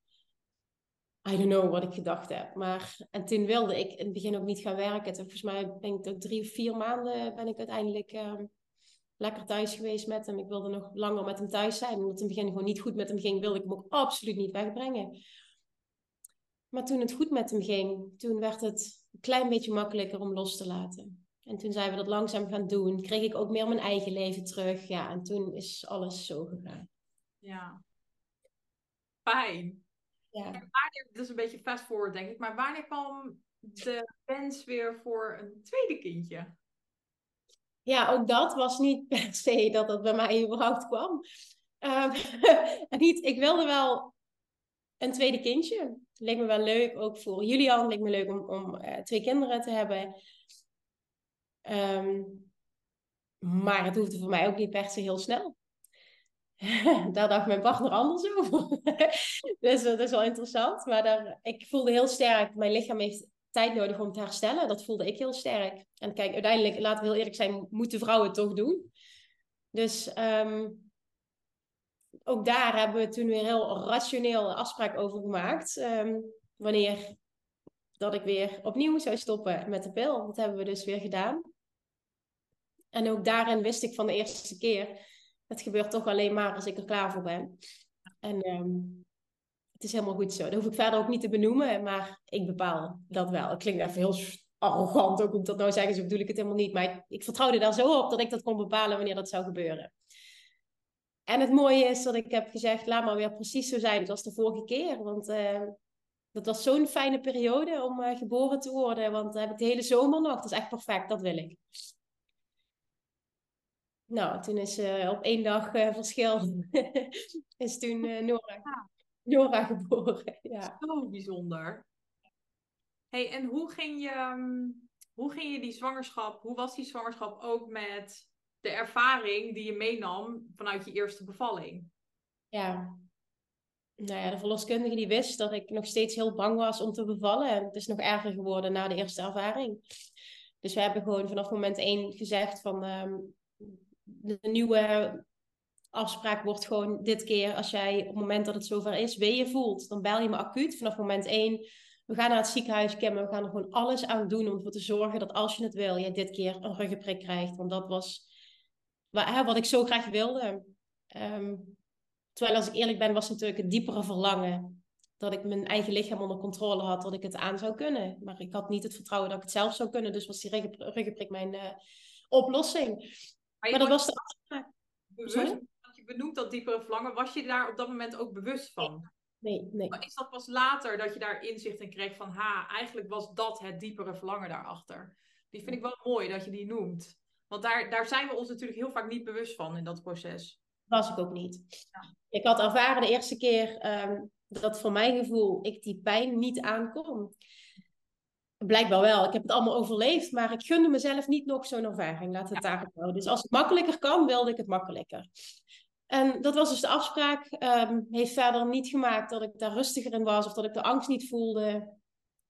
I don't know wat ik gedacht heb. Maar, en toen wilde ik in het begin ook niet gaan werken. Toen, volgens mij ben ik ook drie of vier maanden ben ik uiteindelijk um, lekker thuis geweest met hem. Ik wilde nog langer met hem thuis zijn. Omdat het in het begin gewoon niet goed met hem ging, wilde ik hem ook absoluut niet wegbrengen. Maar toen het goed met hem ging, toen werd het een klein beetje makkelijker om los te laten. En toen zijn we dat langzaam gaan doen. Kreeg ik ook meer mijn eigen leven terug. Ja, en toen is alles zo gegaan. Ja. Fijn. Ja. En wanneer, dat is een beetje fast forward denk ik, maar wanneer kwam de wens weer voor een tweede kindje? Ja, ook dat was niet per se dat dat bij mij überhaupt kwam. Uh, niet, ik wilde wel een tweede kindje. Het leek me wel leuk, ook voor Julian. Het leek me leuk om, om uh, twee kinderen te hebben. Um, maar het hoefde voor mij ook niet per se heel snel. daar dacht mijn partner anders over. dus dat is wel interessant. Maar daar, ik voelde heel sterk, mijn lichaam heeft tijd nodig om te herstellen. Dat voelde ik heel sterk. En kijk, uiteindelijk, laten we heel eerlijk zijn, moeten vrouwen het toch doen. Dus um, ook daar hebben we toen weer heel rationeel afspraak over gemaakt. Um, wanneer dat ik weer opnieuw zou stoppen met de pil. Dat hebben we dus weer gedaan. En ook daarin wist ik van de eerste keer, het gebeurt toch alleen maar als ik er klaar voor ben. En um, het is helemaal goed zo. Dat hoef ik verder ook niet te benoemen, maar ik bepaal dat wel. Het klinkt even heel arrogant ook om dat nou zeggen, zo bedoel ik het helemaal niet. Maar ik, ik vertrouwde daar zo op dat ik dat kon bepalen wanneer dat zou gebeuren. En het mooie is dat ik heb gezegd, laat maar weer precies zo zijn als de vorige keer. Want uh, dat was zo'n fijne periode om uh, geboren te worden. Want dan heb ik de hele zomer nog. Dat is echt perfect, dat wil ik. Nou, toen is uh, op één dag uh, verschil is toen uh, Nora, Nora geboren. Ja. Zo bijzonder. Hey, en hoe ging, je, um, hoe ging je die zwangerschap, hoe was die zwangerschap ook met de ervaring die je meenam vanuit je eerste bevalling? Ja, nou ja, de verloskundige die wist dat ik nog steeds heel bang was om te bevallen. En het is nog erger geworden na de eerste ervaring. Dus we hebben gewoon vanaf moment één gezegd van ehm, de nieuwe afspraak wordt gewoon dit keer als jij op het moment dat het zover is, je voelt, dan bel je me acuut vanaf moment één. We gaan naar het ziekenhuis, Kim, we gaan er gewoon alles aan doen om ervoor te zorgen dat als je het wil, je dit keer een ruggenprik krijgt. Want dat was wat ik zo graag wilde. Ehm, terwijl als ik eerlijk ben, was het natuurlijk het diepere verlangen dat ik mijn eigen lichaam onder controle had, dat ik het aan zou kunnen. Maar ik had niet het vertrouwen dat ik het zelf zou kunnen. Dus was die ruggenprik mijn uh, oplossing. Maar, maar dat was de afspraak. Bewust, je benoemt dat diepere verlangen. Was je daar op dat moment ook bewust van? Nee, nee. Maar is dat pas later dat je daar inzicht in kreeg van... ha, eigenlijk was dat het diepere verlangen daarachter. Die vind ik wel mooi dat je die noemt. Want daar, daar zijn we ons natuurlijk heel vaak niet bewust van in dat proces. Was ik ook niet. Ja. Ik had ervaren de eerste keer um, dat voor mijn gevoel ik die pijn niet aankom. Blijkbaar wel. Ik heb het allemaal overleefd, maar ik gunde mezelf niet nog zo'n ervaring. Laat het ja. daarop houden. Dus als het makkelijker kan, wilde ik het makkelijker. En dat was dus de afspraak. Um, heeft verder niet gemaakt dat ik daar rustiger in was of dat ik de angst niet voelde.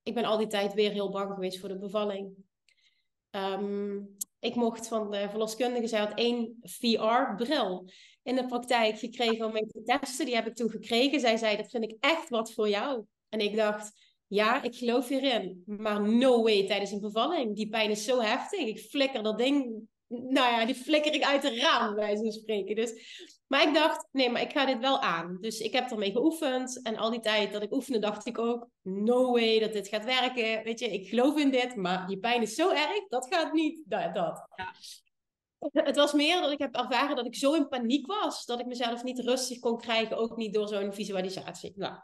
Ik ben al die tijd weer heel bang geweest voor de bevalling. Um, ik mocht van de verloskundige, zij had één VR-bril in de praktijk gekregen om mee te testen. Die heb ik toen gekregen. Zij zei, dat vind ik echt wat voor jou. En ik dacht, ja, ik geloof hierin. Maar no way tijdens een bevalling. Die pijn is zo heftig. Ik flikker dat ding, nou ja, die flikker ik uit het raam, bij zo'n spreken. Dus maar ik dacht, nee, maar ik ga dit wel aan. Dus ik heb ermee geoefend. En al die tijd dat ik oefende, dacht ik ook, no way dat dit gaat werken. Weet je, ik geloof in dit, maar die pijn is zo erg, dat gaat niet. Dat. dat. Ja. Het was meer dat ik heb ervaren dat ik zo in paniek was, dat ik mezelf niet rustig kon krijgen, ook niet door zo'n visualisatie. Nou,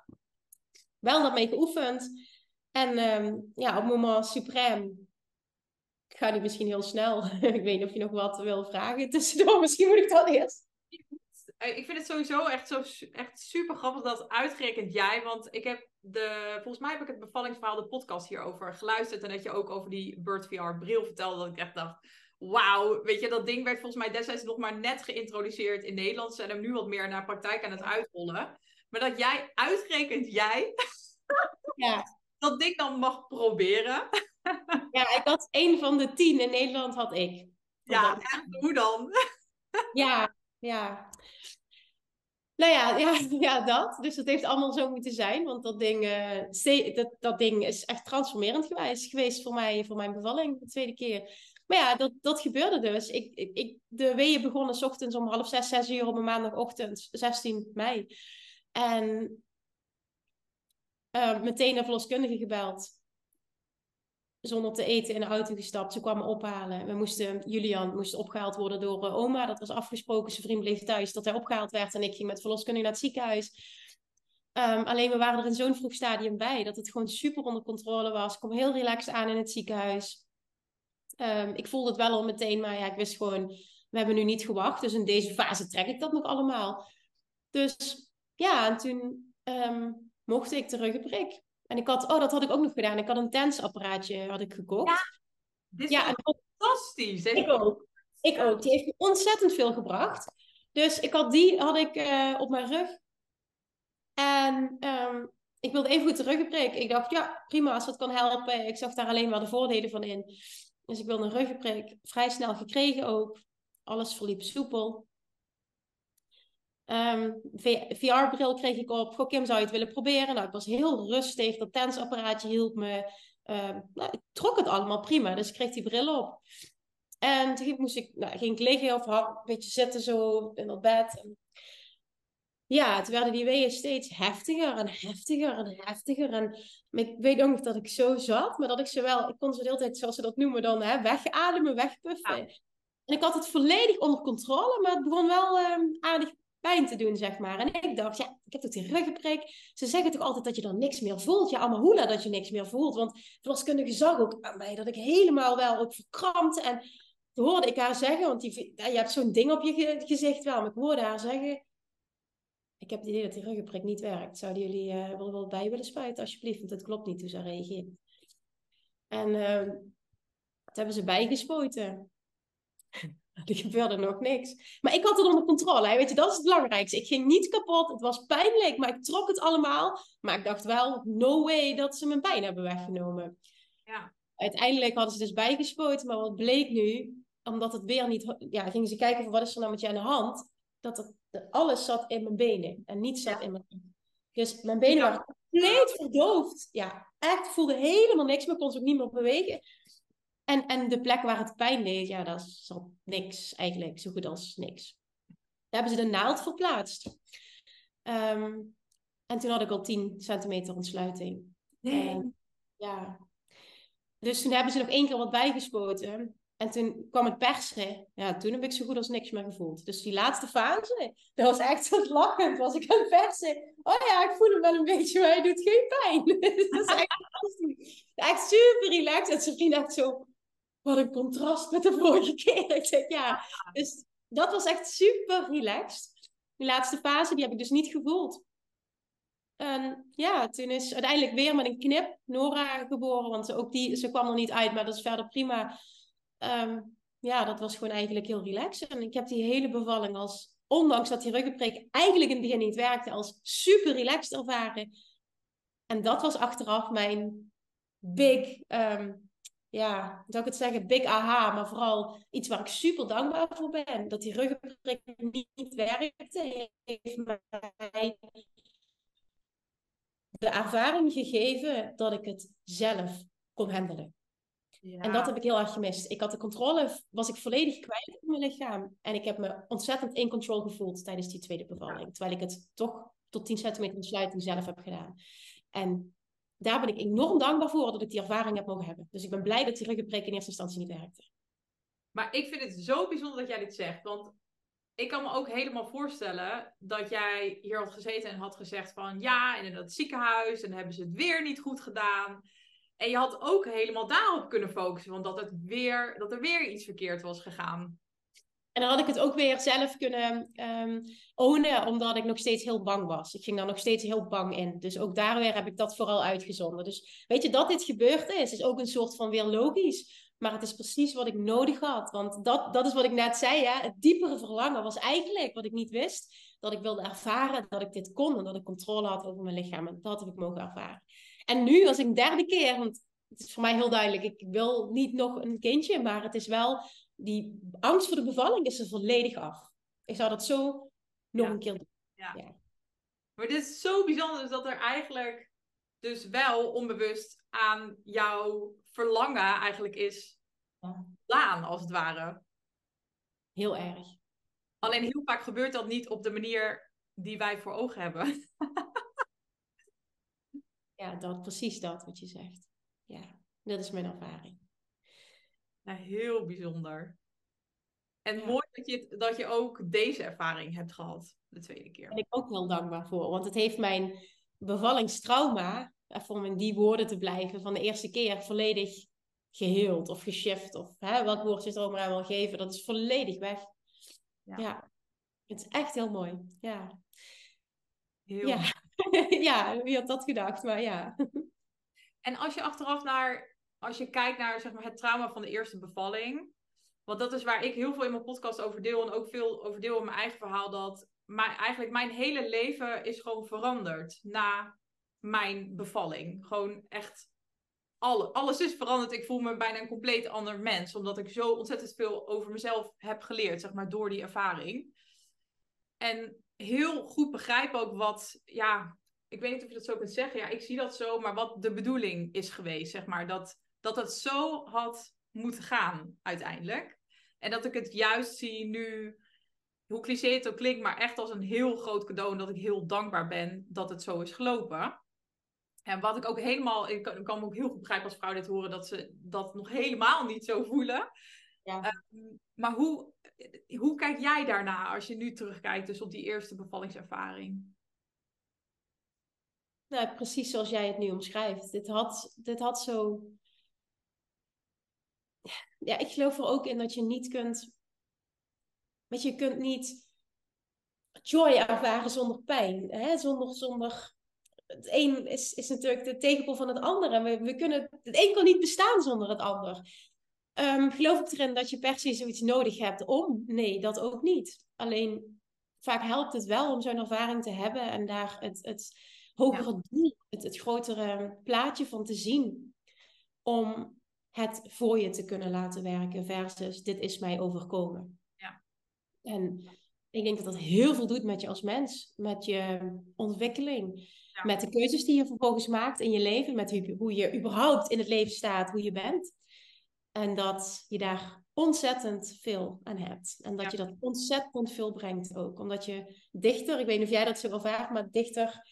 wel daarmee geoefend. En um, ja, op moment suprem ik ga nu misschien heel snel. ik weet niet of je nog wat wil vragen tussendoor. Misschien moet ik dat eerst. Eh, ik vind het sowieso echt, zo, echt super grappig dat uitgerekend jij, want ik heb de, volgens mij heb ik het bevallingsverhaal, de podcast hierover geluisterd en dat je ook over die Bird VR bril vertelde, dat ik echt dacht, wauw, weet je, dat ding werd volgens mij destijds nog maar net geïntroduceerd in Nederland, ze zijn hem nu wat meer naar praktijk aan het uitrollen, maar dat jij, uitgerekend jij, ja. dat ding dan mag proberen. ja, ik had één van de tien in Nederland had ik. Ja, en hoe dan? ja, ja. Nou ja, ja, ja, dat. Dus dat heeft allemaal zo moeten zijn. Want dat ding, uh, dat, dat ding is echt transformerend geweest, geweest voor mij, voor mijn bevalling, de tweede keer. Maar ja, dat, dat gebeurde dus. Ik, ik, de weeën begonnen s ochtends om half zes, zes uur op een maandagochtend, 16 mei. En uh, meteen naar verloskundige gebeld zonder te eten in de auto gestapt. Ze kwamen ophalen. We moesten, Julian moest opgehaald worden door uh, oma. Dat was afgesproken. Zijn vriend bleef thuis dat hij opgehaald werd. En ik ging met verloskundige naar het ziekenhuis. Um, alleen we waren er in zo'n vroeg stadium bij. Dat het gewoon super onder controle was. Ik kom heel relaxed aan in het ziekenhuis. Um, ik voelde het wel al meteen. Maar ja, ik wist gewoon, we hebben nu niet gewacht. Dus in deze fase trek ik dat nog allemaal. Dus ja, en toen um, mocht ik de ruggenprik. En ik had, oh, dat had ik ook nog gedaan. Ik had een tensapparaatje had ik gekocht. Ja, dit is ja, fantastisch. Ik ook. Ik ook. Die heeft me ontzettend veel gebracht. Dus ik had die had ik, uh, op mijn rug. En um, ik wilde even goed de ruggenprik. Ik dacht, ja, prima als dat kan helpen. Ik zag daar alleen maar de voordelen van in. Dus ik wilde een ruggenprik. Vrij snel gekregen ook. Alles verliep soepel. Um, ehm, VR-bril kreeg ik op. Goh, Kim, zou je het willen proberen? Nou, ik was heel rustig. Dat tensapparaatje hielp me. Um, nou, ik trok het allemaal prima. Dus ik kreeg die bril op. En toen moest ik, nou, ging ik liggen of een beetje zitten zo in dat bed. Ja, toen werden die weeën steeds heftiger en heftiger en heftiger. En ik weet ook nog dat ik zo zat, maar dat ik ze wel, ik kon ze de hele tijd, zoals ze dat noemen dan, hè, wegademen, wegpuffen. En ik had het volledig onder controle, maar het begon wel um, aardig pijn te doen, zeg maar. En ik dacht, ja, ik heb toch die ruggenprik. Ze zeggen toch altijd dat je dan niks meer voelt. Ja, allemaal hoela dat je niks meer voelt. Want verloskundige zag ook aan mij dat ik helemaal wel ook verkrampte. En toen hoorde ik haar zeggen, want die, je hebt zo'n ding op je gezicht wel. Maar ik hoorde haar zeggen, ik heb het idee dat die ruggenprik niet werkt. Zouden jullie uh, wel, bij willen spuiten, alsjeblieft? Want het klopt niet hoe ze reageert. En uh, toen hebben ze bijgespoten. Er gebeurde nog niks. Maar ik had het onder controle. Hè? Weet je, dat is het belangrijkste. Ik ging niet kapot. Het was pijnlijk, maar ik trok het allemaal. Maar ik dacht wel, no way dat ze mijn pijn hebben weggenomen. Ja. uiteindelijk hadden ze dus bijgespoten, maar wat bleek nu, omdat het weer niet, ja, gingen ze kijken van wat is er nou met je aan de hand, dat het, alles zat in mijn benen en niet zat in mijn Dus mijn benen waren compleet verdoofd. Ja, echt voelde helemaal niks meer, kon ze ook niet meer bewegen. En, en de plek waar het pijn deed, ja, dat zat niks eigenlijk, zo goed als niks. Daar hebben ze de naald verplaatst. Ehm, en toen had ik al 10 centimeter ontsluiting. En, ja. Dus toen hebben ze nog één keer wat bijgespoten. En toen kwam het persen. Ja, toen heb ik zo goed als niks meer gevoeld. Dus die laatste fase, dat was echt zo lachend. Was ik aan het persen. Oh ja, ik voel hem wel een beetje, maar hij doet geen pijn. dat is echt, echt super relaxed. En vriend echt zo, wat een contrast met de vorige keer. Ik zeg ja. Dus dat was echt super relaxed. Die laatste fase, die heb ik dus niet gevoeld. En ja, toen is uiteindelijk weer met een knip Nora geboren. Want ook die, ze kwam er niet uit, maar dat is verder prima. Ehm, ja, dat was gewoon eigenlijk heel relaxed. En ik heb die hele bevalling als, ondanks dat die ruggenprik eigenlijk in het begin niet werkte, als super relaxed ervaren. En dat was achteraf mijn big, um, ja, zou ik het zeggen, big aha, maar vooral iets waar ik super dankbaar voor ben. Dat die ruggenprik niet werkte, heeft mij de ervaring gegeven dat ik het zelf kon handelen. Ja. En dat heb ik heel erg gemist. Ik had de controle, was ik volledig kwijt in mijn lichaam. En ik heb me ontzettend in control gevoeld tijdens die tweede bevalling. Terwijl ik het toch tot 10 centimeter ontsluiting zelf heb gedaan. En daar ben ik enorm dankbaar voor dat ik die ervaring heb mogen hebben. Dus ik ben blij dat die ruggenprik in eerste instantie niet werkte. Maar ik vind het zo bijzonder dat jij dit zegt. Want ik kan me ook helemaal voorstellen dat jij hier had gezeten en had gezegd van ja, en in dat ziekenhuis en hebben ze het weer niet goed gedaan. En je had ook helemaal daarop kunnen focussen, want dat, het weer, dat er weer iets verkeerd was gegaan. En dan had ik het ook weer zelf kunnen um, ownen, omdat ik nog steeds heel bang was. Ik ging daar nog steeds heel bang in. Dus ook daar weer heb ik dat vooral uitgezonden. Dus weet je, dat dit gebeurd is, is ook een soort van weer logisch. Maar het is precies wat ik nodig had. Want dat, dat is wat ik net zei. Hè? Het diepere verlangen was eigenlijk wat ik niet wist. Dat ik wilde ervaren dat ik dit kon. En dat ik controle had over mijn lichaam. En dat heb ik mogen ervaren. En nu, als ik een derde keer. Want het is voor mij heel duidelijk. Ik wil niet nog een kindje. Maar het is wel. Die angst voor de bevalling is er volledig af. Ik zou dat zo nog een keer doen. Ja. ja. Maar dit is zo bijzonder. Dus dat er eigenlijk. Dus wel onbewust aan jouw verlangen eigenlijk is laan, als het ware. Heel erg. Alleen heel vaak gebeurt dat niet op de manier die wij voor ogen hebben. ja, dat, precies dat wat je zegt. Ja, dat is mijn ervaring. Ja, heel bijzonder. En mooi dat je, dat je ook deze ervaring hebt gehad, de tweede keer. Daar ben ik ook heel dankbaar voor, want het heeft mijn bevallingstrauma even om in die woorden te blijven, van de eerste keer volledig geheeld of geshift. Of hè, welk woord je het ook maar aan wil geven, dat is volledig weg. Ja. ja. Het is echt heel mooi. Ja. Heel ja. ja, wie had dat gedacht? Maar ja. En als je achteraf naar, als je kijkt naar zeg maar, het trauma van de eerste bevalling. Want dat is waar ik heel veel in mijn podcast over deel. En ook veel over deel in mijn eigen verhaal. Dat mijn, eigenlijk mijn hele leven is gewoon veranderd na mijn bevalling. Gewoon echt alle, alles is veranderd. Ik voel me bijna een compleet ander mens. Omdat ik zo ontzettend veel over mezelf heb geleerd, zeg maar, door die ervaring. En heel goed begrijp ook wat, ja, ik weet niet of je dat zo kunt zeggen. Ja, ik zie dat zo, maar wat de bedoeling is geweest, zeg maar. Dat, dat het zo had moeten gaan uiteindelijk. En dat ik het juist zie nu, hoe cliché het ook klinkt, maar echt als een heel groot cadeau. En dat ik heel dankbaar ben dat het zo is gelopen. En wat ik ook helemaal, ik kan, kan me ook heel goed begrijpen als vrouw dit horen, dat ze dat nog helemaal niet zo voelen. Ja. Ehm, maar hoe, hoe kijk jij daarna als je nu terugkijkt dus op die eerste bevallingservaring? Nou, precies zoals jij het nu omschrijft. Dit had, dit had zo. Ja, ik geloof er ook in dat je niet kunt. Weet je, je kunt niet joy ervaren zonder pijn. Hè? Zonder, zonder het een is, is natuurlijk de tegenpol van het andere. We, we kunnen, het een kan niet bestaan zonder het ander. Um, geloof ik erin dat je per se zoiets nodig hebt om? Nee, dat ook niet. Alleen vaak helpt het wel om zo'n ervaring te hebben en daar het, het hogere doel, het, het grotere plaatje van te zien. Om het voor je te kunnen laten werken versus dit is mij overkomen. Ja. En ik denk dat dat heel veel doet met je als mens, met je ontwikkeling, Ja. met de keuzes die je vervolgens maakt in je leven, met hoe, je überhaupt in het leven staat, hoe je bent. En dat je daar ontzettend veel aan hebt. En dat Ja. je dat ontzettend veel brengt ook. Omdat je dichter, ik weet niet of jij dat zo ervaart, maar dichter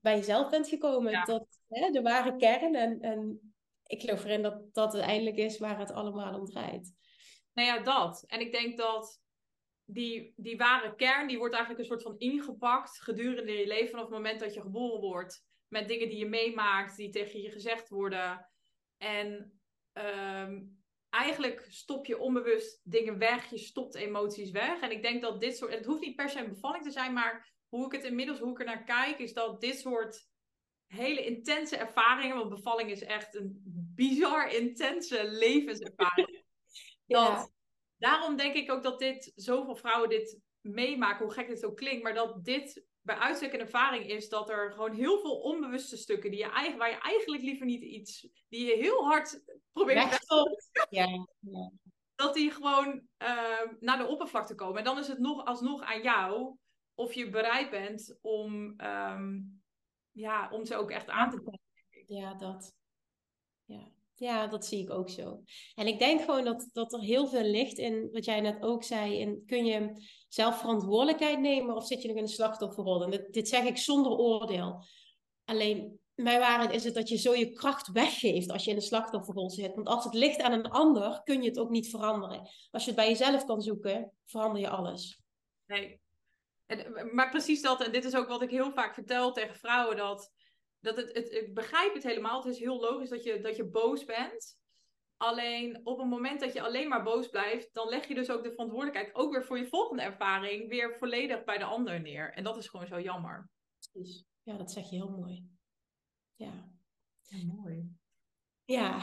bij jezelf bent gekomen. Ja. Tot hè, de ware kern. En, en ik geloof erin dat dat uiteindelijk is waar het allemaal om draait. Nou ja, dat. En ik denk dat die, die ware kern, die wordt eigenlijk een soort van ingepakt gedurende je leven vanaf het moment dat je geboren wordt. Met dingen die je meemaakt, die tegen je gezegd worden. En ehm, eigenlijk stop je onbewust dingen weg, je stopt emoties weg. En ik denk dat dit soort, en het hoeft niet per se een bevalling te zijn, maar hoe ik het inmiddels, hoe ik er naar kijk, is dat dit soort hele intense ervaringen, want bevalling is echt een bizar intense levenservaring. Ja. Dat, daarom denk ik ook dat dit, zoveel vrouwen dit meemaken, hoe gek dit ook klinkt, maar dat dit bij uitstek een ervaring is dat er gewoon heel veel onbewuste stukken, die je eigen, waar je eigenlijk liever niet iets, die je heel hard probeert weg Wegstopt. Ja. ja. dat die gewoon ehm, naar de oppervlakte komen. En dan is het nog alsnog aan jou of je bereid bent om, ehm, ja, om ze ook echt aan te pakken. Ja, dat. Ja. ja, dat zie ik ook zo. En ik denk gewoon dat, dat er heel veel ligt in wat jij net ook zei. En kun je zelf verantwoordelijkheid nemen of zit je nog in een slachtofferrol? En dit, dit zeg ik zonder oordeel. Alleen, mijn waarheid is het dat je zo je kracht weggeeft als je in een slachtofferrol zit. Want als het ligt aan een ander, kun je het ook niet veranderen. Als je het bij jezelf kan zoeken, verander je alles. Nee. En, maar precies dat, en dit is ook wat ik heel vaak vertel tegen vrouwen, dat, dat het, het, ik begrijp het helemaal. Het is heel logisch dat je, dat je boos bent. Alleen op het moment dat je alleen maar boos blijft, dan leg je dus ook de verantwoordelijkheid, ook weer voor je volgende ervaring, weer volledig bij de ander neer. En dat is gewoon zo jammer. Precies. Ja, dat zeg je heel mooi. Ja. mooi. Ja.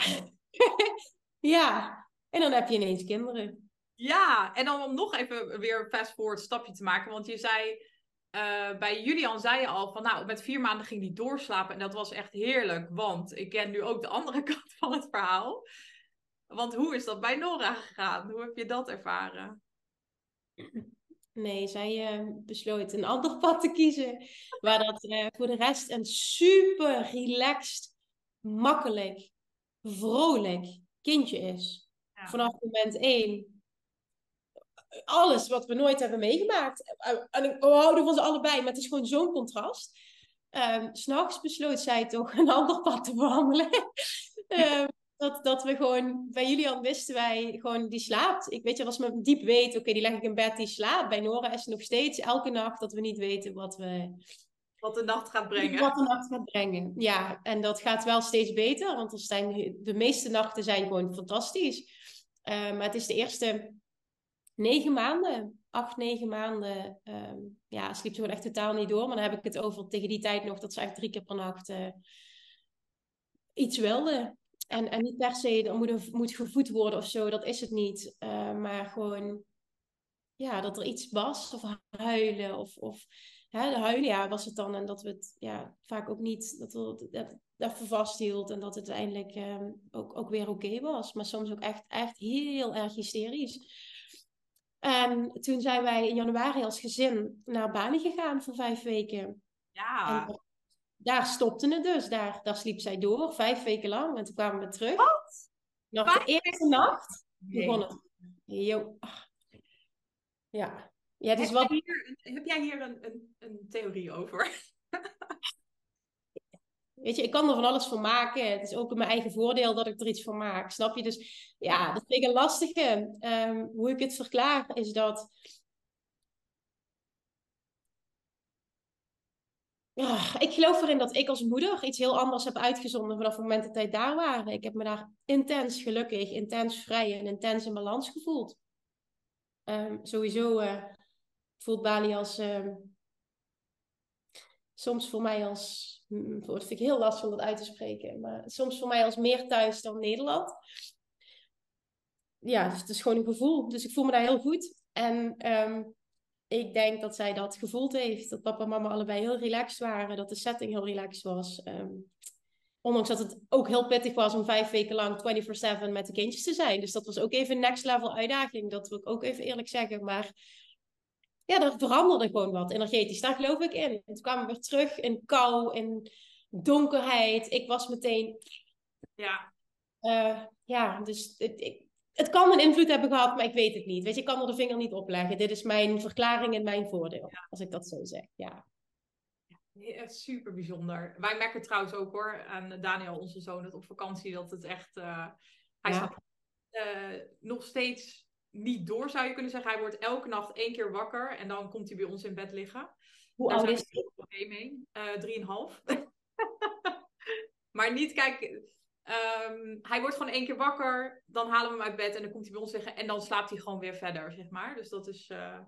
ja. En dan heb je ineens kinderen. Ja, en dan om nog even weer fast forward stapje te maken. Want je zei, eh, bij Julian zei je al van, nou, met vier maanden ging hij doorslapen. En dat was echt heerlijk, want ik ken nu ook de andere kant van het verhaal. Want hoe is dat bij Nora gegaan? Hoe heb je dat ervaren? Nee, zij eh, besloot een ander pad te kiezen. Waar dat eh, voor de rest een super relaxed, makkelijk, vrolijk kindje is. Ja. Vanaf moment één. Alles wat we nooit hebben meegemaakt. En we houden van ze allebei, maar het is gewoon zo'n contrast. Um, S'nachts besloot zij toch een ander pad te bewandelen. um, dat, dat we gewoon, bij Julian wisten wij gewoon, die slaapt. Ik weet je, als men diep weet, oké, okay, die leg ik in bed, die slaapt. Bij Nora is het nog steeds elke nacht dat we niet weten wat we... Wat de nacht gaat brengen. Wat de nacht gaat brengen, ja. En dat gaat wel steeds beter, want er zijn, de meeste nachten zijn gewoon fantastisch. Uh, maar het is de eerste negen maanden, acht, negen maanden, um, ja, sliep ze gewoon echt totaal niet door. Maar dan heb ik het over tegen die tijd nog dat ze echt drie keer per nacht uh, iets wilde. En, en niet per se, dat moet, moet gevoed worden of zo, dat is het niet. Uh, maar gewoon, ja, dat er iets was, of huilen, of, of hè, de huilen, ja, was het dan. En dat we het ja, vaak ook niet, dat we dat, dat vasthield en dat het uiteindelijk um, ook, ook weer oké was. Maar soms ook echt, echt heel erg hysterisch. En toen zijn wij in januari als gezin naar Bali gegaan voor vijf weken. Ja. En daar stopte het dus. Daar, daar sliep zij door, vijf weken lang. En toen kwamen we terug. Wat? Nog de eerste nacht begon het. Jo. Ja. Ja, dus heb, wat... jij hier, heb jij hier een, een, een theorie over? Weet je, ik kan er van alles van maken. Het is ook in mijn eigen voordeel dat ik er iets van maak. Snap je? Dus ja, dat vind ik een lastige. Um, hoe ik het verklaar is dat. Ja, ik geloof erin dat ik als moeder iets heel anders heb uitgezonden vanaf het moment dat wij daar waren. Ik heb me daar intens gelukkig, intens vrij en intens in balans gevoeld. Um, sowieso uh, voelt Bali als. Um, soms voor mij als dat vind ik heel lastig om dat uit te spreken. Maar soms voor mij als meer thuis dan Nederland. Ja, dus het is gewoon een gevoel. Dus ik voel me daar heel goed. En um, ik denk dat zij dat gevoeld heeft. Dat papa en mama allebei heel relaxed waren. Dat de setting heel relaxed was. Um, Ondanks dat het ook heel pittig was om vijf weken lang 24-7 met de kindjes te zijn. Dus dat was ook even een next level uitdaging. Dat wil ik ook even eerlijk zeggen. Maar ja, er veranderde gewoon wat energetisch. Daar geloof ik in. En toen kwamen we weer terug in kou, in donkerheid. Ik was meteen... Ja. Uh, ja, dus het, ik, het kan een invloed hebben gehad, maar ik weet het niet. Weet je, ik kan er de vinger niet op leggen. Dit is mijn verklaring en mijn voordeel, als ik dat zo zeg. Ja. Ja, super bijzonder. Wij merken trouwens ook hoor, aan Daniel, onze zoon, dat op vakantie dat het echt. Uh, hij ja. uh, nog steeds niet door, zou je kunnen zeggen. Hij wordt elke nacht één keer wakker en dan komt hij bij ons in bed liggen. Hoe Daar oud is hij? Oké mee. Uh, drieënhalf. maar niet, kijk, Um, hij wordt gewoon één keer wakker, dan halen we hem uit bed en dan komt hij bij ons liggen en dan slaapt hij gewoon weer verder, zeg maar. Dus dat is, uh,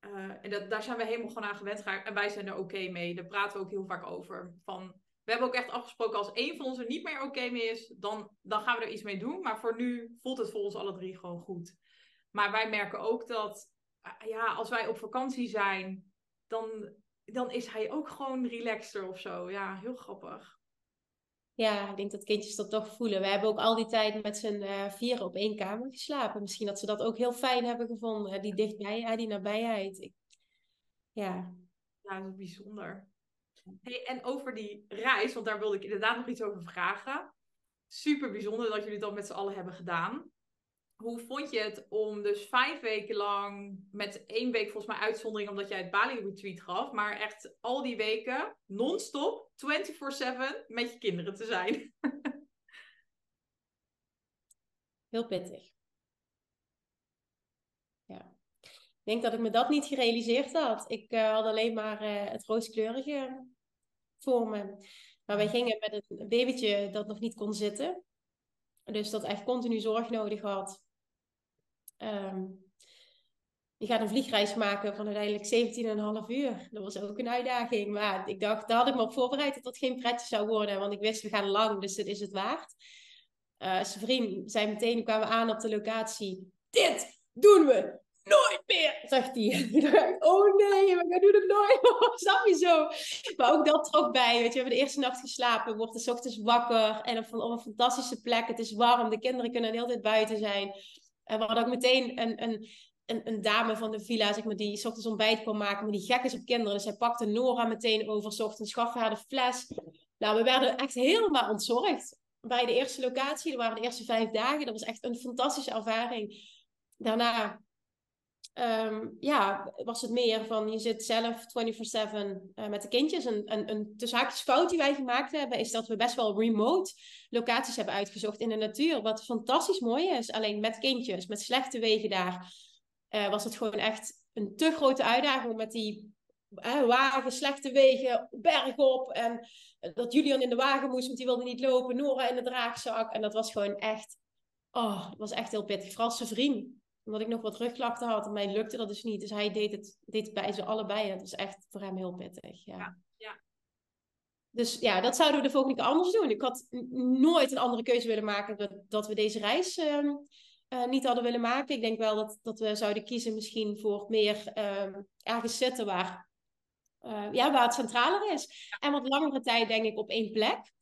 uh, en dat, daar zijn we helemaal gewoon aan gewend geraakt en wij zijn er oké mee. Daar praten we ook heel vaak over. Van, we hebben ook echt afgesproken, als één van ons er niet meer oké mee is, dan, dan gaan we er iets mee doen. Maar voor nu voelt het voor ons alle drie gewoon goed. Maar wij merken ook dat, uh, ja, als wij op vakantie zijn, dan, dan is hij ook gewoon relaxter of zo. Ja, heel grappig. Ja, ik denk dat kindjes dat toch voelen. We hebben ook al die tijd met z'n uh, vieren op één kamer geslapen. Misschien dat ze dat ook heel fijn hebben gevonden. Die dichtbij, die nabijheid. Ik... Ja. Ja, dat is bijzonder. Hey, en over die reis, want daar wilde ik inderdaad nog iets over vragen. Super bijzonder dat jullie dat met z'n allen hebben gedaan hoe vond je het om dus vijf weken lang, met één week volgens mij uitzondering omdat jij het Bali retreat gaf, maar echt al die weken non-stop, 24/7 met je kinderen te zijn? Heel pittig. Ja. Ik denk dat ik me dat niet gerealiseerd had. Ik uh, had alleen maar uh, het rooskleurige voor me. Maar wij gingen met een babytje dat nog niet kon zitten. Dus dat echt continu zorg nodig had. Um, je gaat een vliegreis maken van uiteindelijk 17,5 uur. Dat was ook een uitdaging. Maar ik dacht, daar had ik me op voorbereid dat dat geen pretje zou worden. Want ik wist, we gaan lang, dus dit is het waard. Uh, zijn vriend zei meteen, kwamen we aan op de locatie. Dit doen we meer, zegt hij. oh nee, we doen het nooit. Snap je zo? Maar ook dat trok bij. Weet je, we hebben de eerste nacht geslapen. We worden s ochtends wakker. En op een fantastische plek. Het is warm. De kinderen kunnen de hele tijd buiten zijn. En we hadden ook meteen een, een, een, een, dame van de villa, zeg maar, die s ochtends ontbijt kwam maken, maar die gek is op kinderen. Dus zij pakte Nora meteen over, s ochtends gaf haar de fles. Nou, we werden echt helemaal ontzorgd. Bij de eerste locatie, dat waren de eerste vijf dagen, dat was echt een fantastische ervaring. Daarna um, ja, was het meer van je zit zelf 24-7 uh, met de kindjes. En, en een tussen fout die wij gemaakt hebben, is dat we best wel remote locaties hebben uitgezocht in de natuur. Wat fantastisch mooi is. Alleen met kindjes, met slechte wegen daar, uh, was het gewoon echt een te grote uitdaging met die uh, wagen, slechte wegen, bergop. En dat Julian in de wagen moest, want die wilde niet lopen. Nora in de draagzak. En dat was gewoon echt, oh, was echt heel pittig. Vooral zijn vriend omdat ik nog wat rugklachten had. En mij lukte dat dus niet. Dus hij deed het, deed het bij ze allebei. En dat was echt voor hem heel pittig. Ja. ja, ja. Dus ja, dat zouden we de volgende keer anders doen. Ik had nooit een andere keuze willen maken dat, dat we deze reis uh, uh, niet hadden willen maken. Ik denk wel dat, dat we zouden kiezen misschien voor meer uh, ergens zitten waar, eh, ja, waar het centraler is. En wat langere tijd denk ik op één plek.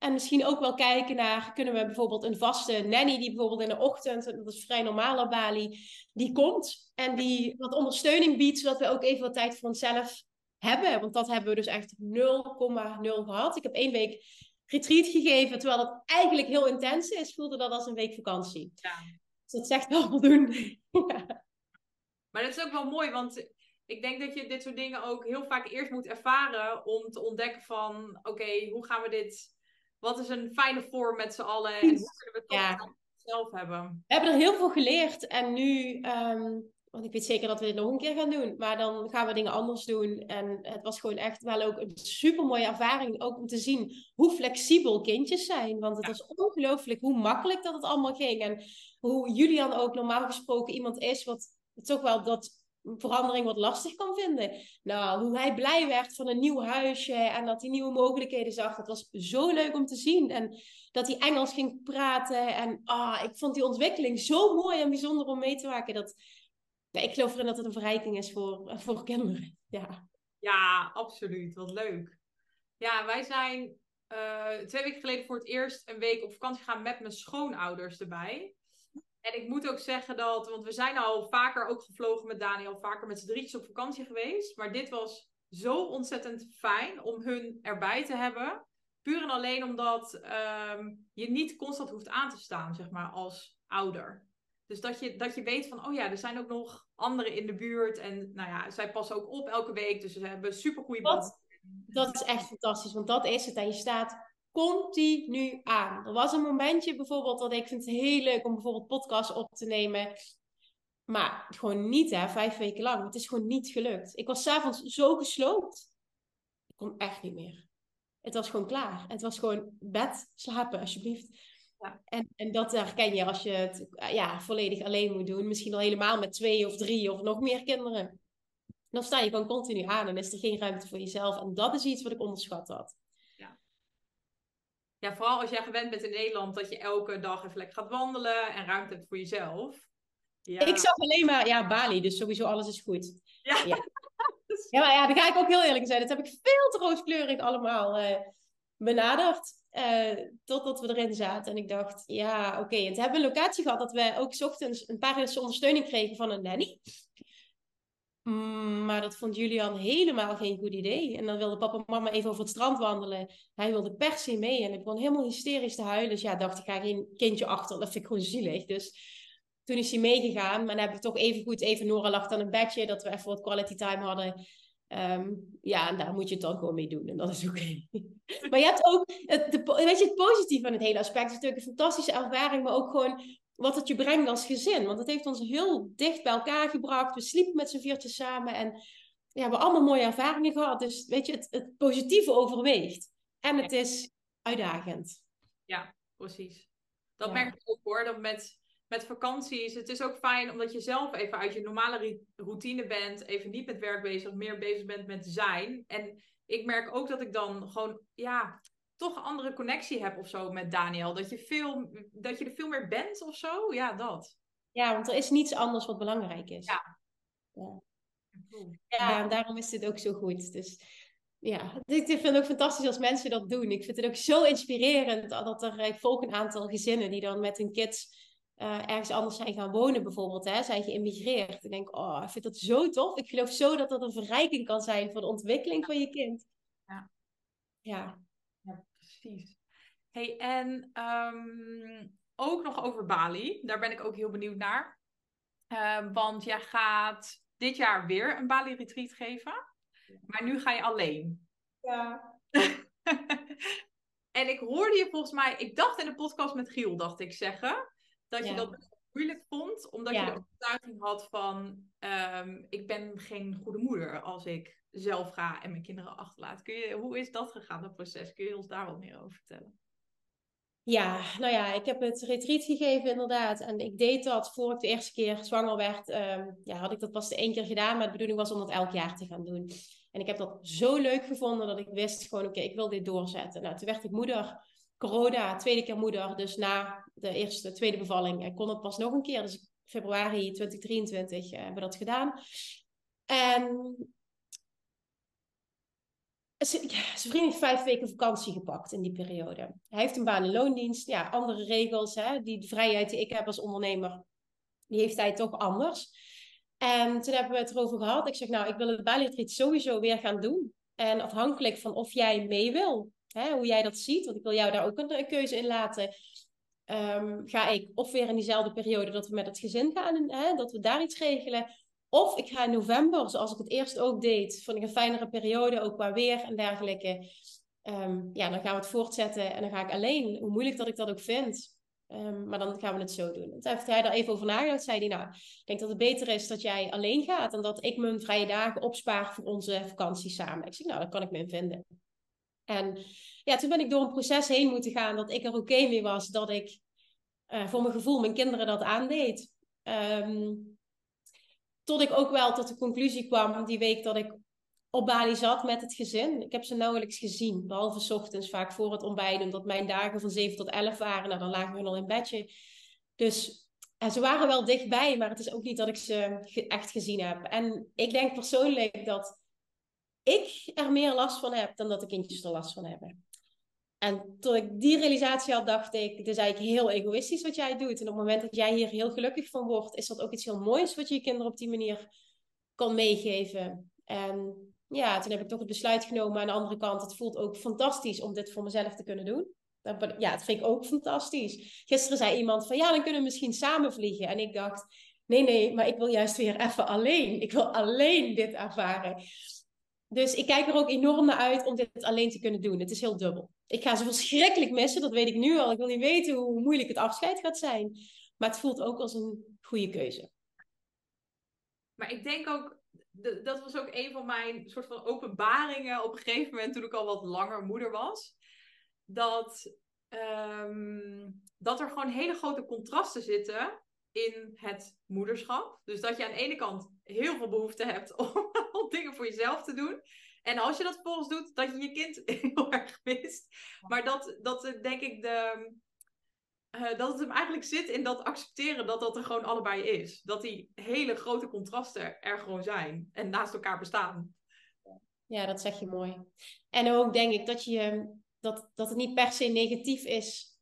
En misschien ook wel kijken naar, kunnen we bijvoorbeeld een vaste nanny die bijvoorbeeld in de ochtend, dat is vrij normaal op Bali, die komt en die wat ondersteuning biedt, zodat we ook even wat tijd voor onszelf hebben. Want dat hebben we dus echt 0,0 gehad. Ik heb één week retreat gegeven, terwijl het eigenlijk heel intens is, voelde dat als een week vakantie. Ja. Dus dat zegt wel voldoende. Maar dat is ook wel mooi, want ik denk dat je dit soort dingen ook heel vaak eerst moet ervaren om te ontdekken van, oké, hoe gaan we dit wat is een fijne vorm met z'n allen en hoe kunnen we het ja. zelf hebben? We hebben er heel veel geleerd en nu, um, want ik weet zeker dat we dit nog een keer gaan doen, maar dan gaan we dingen anders doen. En het was gewoon echt wel ook een super mooie ervaring, ook om te zien hoe flexibel kindjes zijn. Want het was ongelooflijk hoe makkelijk dat het allemaal ging en hoe Julian ook normaal gesproken iemand is wat toch wel dat verandering wat lastig kan vinden. Nou, hoe hij blij werd van een nieuw huisje en dat hij nieuwe mogelijkheden zag, dat was zo leuk om te zien. En dat hij Engels ging praten en ah, ik vond die ontwikkeling zo mooi en bijzonder om mee te maken. Dat, ja, ik geloof erin dat het een verrijking is voor, voor kinderen. Ja. ja, absoluut. Wat leuk. Ja, wij zijn eh, twee weken geleden voor het eerst een week op vakantie gegaan met mijn schoonouders erbij. En ik moet ook zeggen dat, want we zijn al vaker ook gevlogen met Daniel, vaker met z'n drietjes op vakantie geweest. Maar dit was zo ontzettend fijn om hun erbij te hebben. Puur en alleen omdat ehm, je niet constant hoeft aan te staan, zeg maar, als ouder. Dus dat je, dat je weet van, oh ja, er zijn ook nog anderen in de buurt. En nou ja, zij passen ook op elke week. Dus ze hebben super goede dat, dat is echt fantastisch, want dat is het. En je staat continu aan. Er was een momentje bijvoorbeeld dat ik vind het heel leuk om bijvoorbeeld podcasts op te nemen. Maar gewoon niet, hè, vijf weken lang. Het is gewoon niet gelukt. Ik was s'avonds zo gesloopt. Ik kon echt niet meer. Het was gewoon klaar. Het was gewoon bed, slapen, alsjeblieft. Ja. En, en dat herken je als je het ja, volledig alleen moet doen. Misschien al helemaal met twee of drie of nog meer kinderen. Dan sta je gewoon continu aan en is er geen ruimte voor jezelf. En dat is iets wat ik onderschat had. Ja, vooral als jij gewend bent in Nederland dat je elke dag even lekker gaat wandelen en ruimte hebt voor jezelf. Ja. Ik zag alleen maar, ja, Bali, dus sowieso alles is goed. Ja. ja. ja maar ja, dan ga ik ook heel eerlijk zijn. Dat heb ik veel te rooskleurig allemaal uh, benaderd. Uh, totdat we erin zaten. En ik dacht, ja, oké. Okay. En hebben we een locatie gehad dat we ook ochtends een paar uur ondersteuning kregen van een nanny. Mm, maar dat vond Julian helemaal geen goed idee. En dan wilde papa en mama even over het strand wandelen. Hij wilde per se mee. En ik begon helemaal hysterisch te huilen. Dus ja, dacht ik, ga geen kindje achter. Dat vind ik gewoon zielig. Dus toen is hij meegegaan. Maar dan hebben we toch even goed, even Nora lag dan een bedje. Dat we even wat quality time hadden. Ehm, ja, en daar moet je het dan gewoon mee doen. En dat is oké. maar je hebt ook, het, weet je, het positieve van het hele aspect is natuurlijk een fantastische ervaring. Maar ook gewoon wat het je brengt als gezin. Want het heeft ons heel dicht bij elkaar gebracht. We sliepen met z'n viertjes samen. En ja, we hebben allemaal mooie ervaringen gehad. Dus weet je, het, het positieve overweegt. En het is uitdagend. Ja, precies. Dat merk ik ook hoor. Dat met, met vakanties, het is ook fijn omdat je zelf even uit je normale routine bent. Even niet met werk bezig, meer bezig bent met zijn. En ik merk ook dat ik dan gewoon, ja, toch een andere connectie heb of zo met Daniel. Dat je, veel, dat je er veel meer bent of zo. Ja, dat. Ja, want er is niets anders wat belangrijk is. Ja. Ja, ja en daarom is dit ook zo goed. Dus ja, ik vind het ook fantastisch als mensen dat doen. Ik vind het ook zo inspirerend dat er, ik volg een aantal gezinnen die dan met hun kids uh, ergens anders zijn gaan wonen bijvoorbeeld, hè, zijn geïmmigreerd. Ik denk, oh, ik vind dat zo tof. Ik geloof zo dat dat een verrijking kan zijn voor de ontwikkeling van je kind. Ja. Ja precies. Hey, en ehm, ook nog over Bali. Daar ben ik ook heel benieuwd naar. Uh, want jij gaat dit jaar weer een Bali-retreat geven. Maar nu ga je alleen. Ja. en ik hoorde je volgens mij, ik dacht in de podcast met Giel, dacht ik zeggen, dat je dat moeilijk vond, omdat je de overtuiging had van, um, ik ben geen goede moeder als ik zelf ga en mijn kinderen achterlaat. Kun je, hoe is dat gegaan, dat proces? Kun je ons daar wat meer over vertellen? Ja, nou ja, ik heb het retreat gegeven inderdaad. En ik deed dat voor ik de eerste keer zwanger werd. Um, ja, had ik dat pas de één keer gedaan, maar de bedoeling was om dat elk jaar te gaan doen. En ik heb dat zo leuk gevonden dat ik wist gewoon, oké, ik wil dit doorzetten. Nou, toen werd ik moeder, corona, tweede keer moeder. Dus na de eerste, tweede bevalling ik kon het pas nog een keer. Dus februari 2023 uh, hebben we dat gedaan. En zijn vriend heeft vijf weken vakantie gepakt in die periode. Hij heeft een baan in loondienst. Ja, andere regels. Hè? Die vrijheid die ik heb als ondernemer, die heeft hij toch anders. En toen hebben we het erover gehad. Ik zeg, nou, ik wil het Bali sowieso weer gaan doen. En afhankelijk van of jij mee wil, hè, hoe jij dat ziet, want ik wil jou daar ook een, keuze in laten. Um, ga ik of weer in diezelfde periode dat we met het gezin gaan, hè, dat we daar iets regelen. Of ik ga in november, zoals ik het eerst ook deed, vond ik een fijnere periode, ook qua weer en dergelijke. Ehm, ja, dan gaan we het voortzetten en dan ga ik alleen. Hoe moeilijk dat ik dat ook vind. Ehm, maar dan gaan we het zo doen. toen heeft hij daar even over nagedacht. Zei hij, nou, ik denk dat het beter is dat jij alleen gaat. En dat ik mijn vrije dagen opspaar voor onze vakantie samen. Ik zeg, nou, daar kan ik me in vinden. En ja, toen ben ik door een proces heen moeten gaan dat ik er oké mee was. Dat ik uh, voor mijn gevoel mijn kinderen dat aandeed. Um, tot ik ook wel tot de conclusie kwam die week dat ik op Bali zat met het gezin. Ik heb ze nauwelijks gezien, behalve ochtends vaak voor het ontbijt, omdat mijn dagen van 7 tot 11 waren. Nou, dan lagen we al in bedje. Dus en ze waren wel dichtbij, maar het is ook niet dat ik ze echt gezien heb. En ik denk persoonlijk dat ik er meer last van heb dan dat de kindjes er last van hebben. En toen ik die realisatie had, dacht ik, het is eigenlijk heel egoïstisch wat jij doet. En op het moment dat jij hier heel gelukkig van wordt, is dat ook iets heel moois wat je je kinderen op die manier kan meegeven. En ja, toen heb ik toch het besluit genomen. Aan de andere kant, het voelt ook fantastisch om dit voor mezelf te kunnen doen. Ja, dat vind ik ook fantastisch. Gisteren zei iemand van, ja, dan kunnen we misschien samen vliegen. En ik dacht, nee, nee, maar ik wil juist weer even alleen. Ik wil alleen dit ervaren. Dus ik kijk er ook enorm naar uit om dit alleen te kunnen doen. Het is heel dubbel. Ik ga ze verschrikkelijk missen, dat weet ik nu al. Ik wil niet weten hoe moeilijk het afscheid gaat zijn. Maar het voelt ook als een goede keuze. Maar ik denk ook, dat was ook een van mijn soort van openbaringen op een gegeven moment toen ik al wat langer moeder was. Dat, um, dat er gewoon hele grote contrasten zitten in het moederschap. Dus dat je aan de ene kant heel veel behoefte hebt om dingen voor jezelf te doen. En als je dat vervolgens doet, dat je je kind heel erg mist. Maar dat, dat denk ik de, uh, dat het hem eigenlijk zit in dat accepteren dat dat er gewoon allebei is. Dat die hele grote contrasten er gewoon zijn en naast elkaar bestaan. Ja, dat zeg je mooi. En ook denk ik dat, je, dat, dat het niet per se negatief is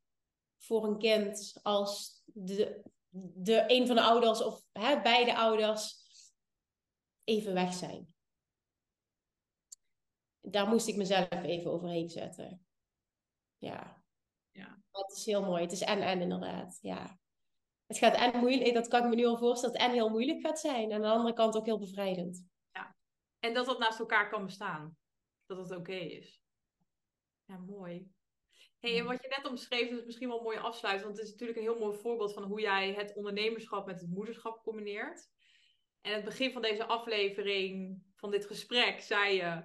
voor een kind als de, de, een van de ouders of hè, beide ouders even weg zijn. Daar moest ik mezelf even overheen zetten. Ja. ja. Dat is heel mooi. Het is en en inderdaad. Ja. Het gaat en moeilijk, dat kan ik me nu al voorstellen, dat het en heel moeilijk gaat zijn. En aan de andere kant ook heel bevrijdend. Ja. En dat dat naast elkaar kan bestaan. Dat het oké is. Ja, mooi. Hey, en wat je net omschreef, is misschien wel een mooie afsluiting. Want het is natuurlijk een heel mooi voorbeeld van hoe jij het ondernemerschap met het moederschap combineert. En het begin van deze aflevering, van dit gesprek, zei je.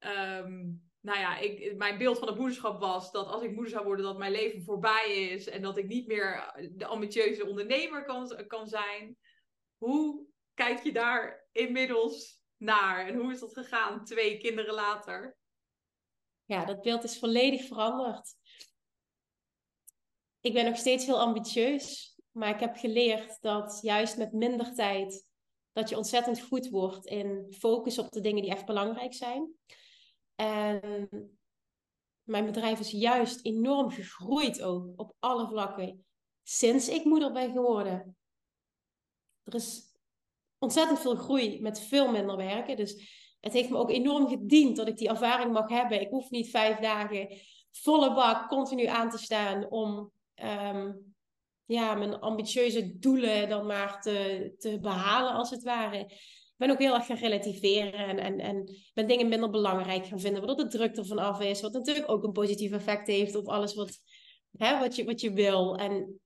Ehm, nou ja, ik, mijn beeld van het moederschap was dat als ik moeder zou worden, dat mijn leven voorbij is. En dat ik niet meer de ambitieuze ondernemer kan, kan zijn. Hoe kijk je daar inmiddels naar? En hoe is dat gegaan twee kinderen later? Ja, dat beeld is volledig veranderd. Ik ben nog steeds heel ambitieus, maar ik heb geleerd dat juist met minder tijd dat je ontzettend goed wordt in focus op de dingen die echt belangrijk zijn. En mijn bedrijf is juist enorm gegroeid ook op alle vlakken sinds ik moeder ben geworden. Er is ontzettend veel groei met veel minder werken. Dus het heeft me ook enorm gediend dat ik die ervaring mag hebben. Ik hoef niet vijf dagen volle bak continu aan te staan om ehm, ja, mijn ambitieuze doelen dan maar te, te behalen, als het ware. Ben ook heel erg gaan relativeren en, en, en ben dingen minder belangrijk gaan vinden, waardoor de druk ervan af is. Wat natuurlijk ook een positief effect heeft op alles wat, hè, wat, je, wat je wil. En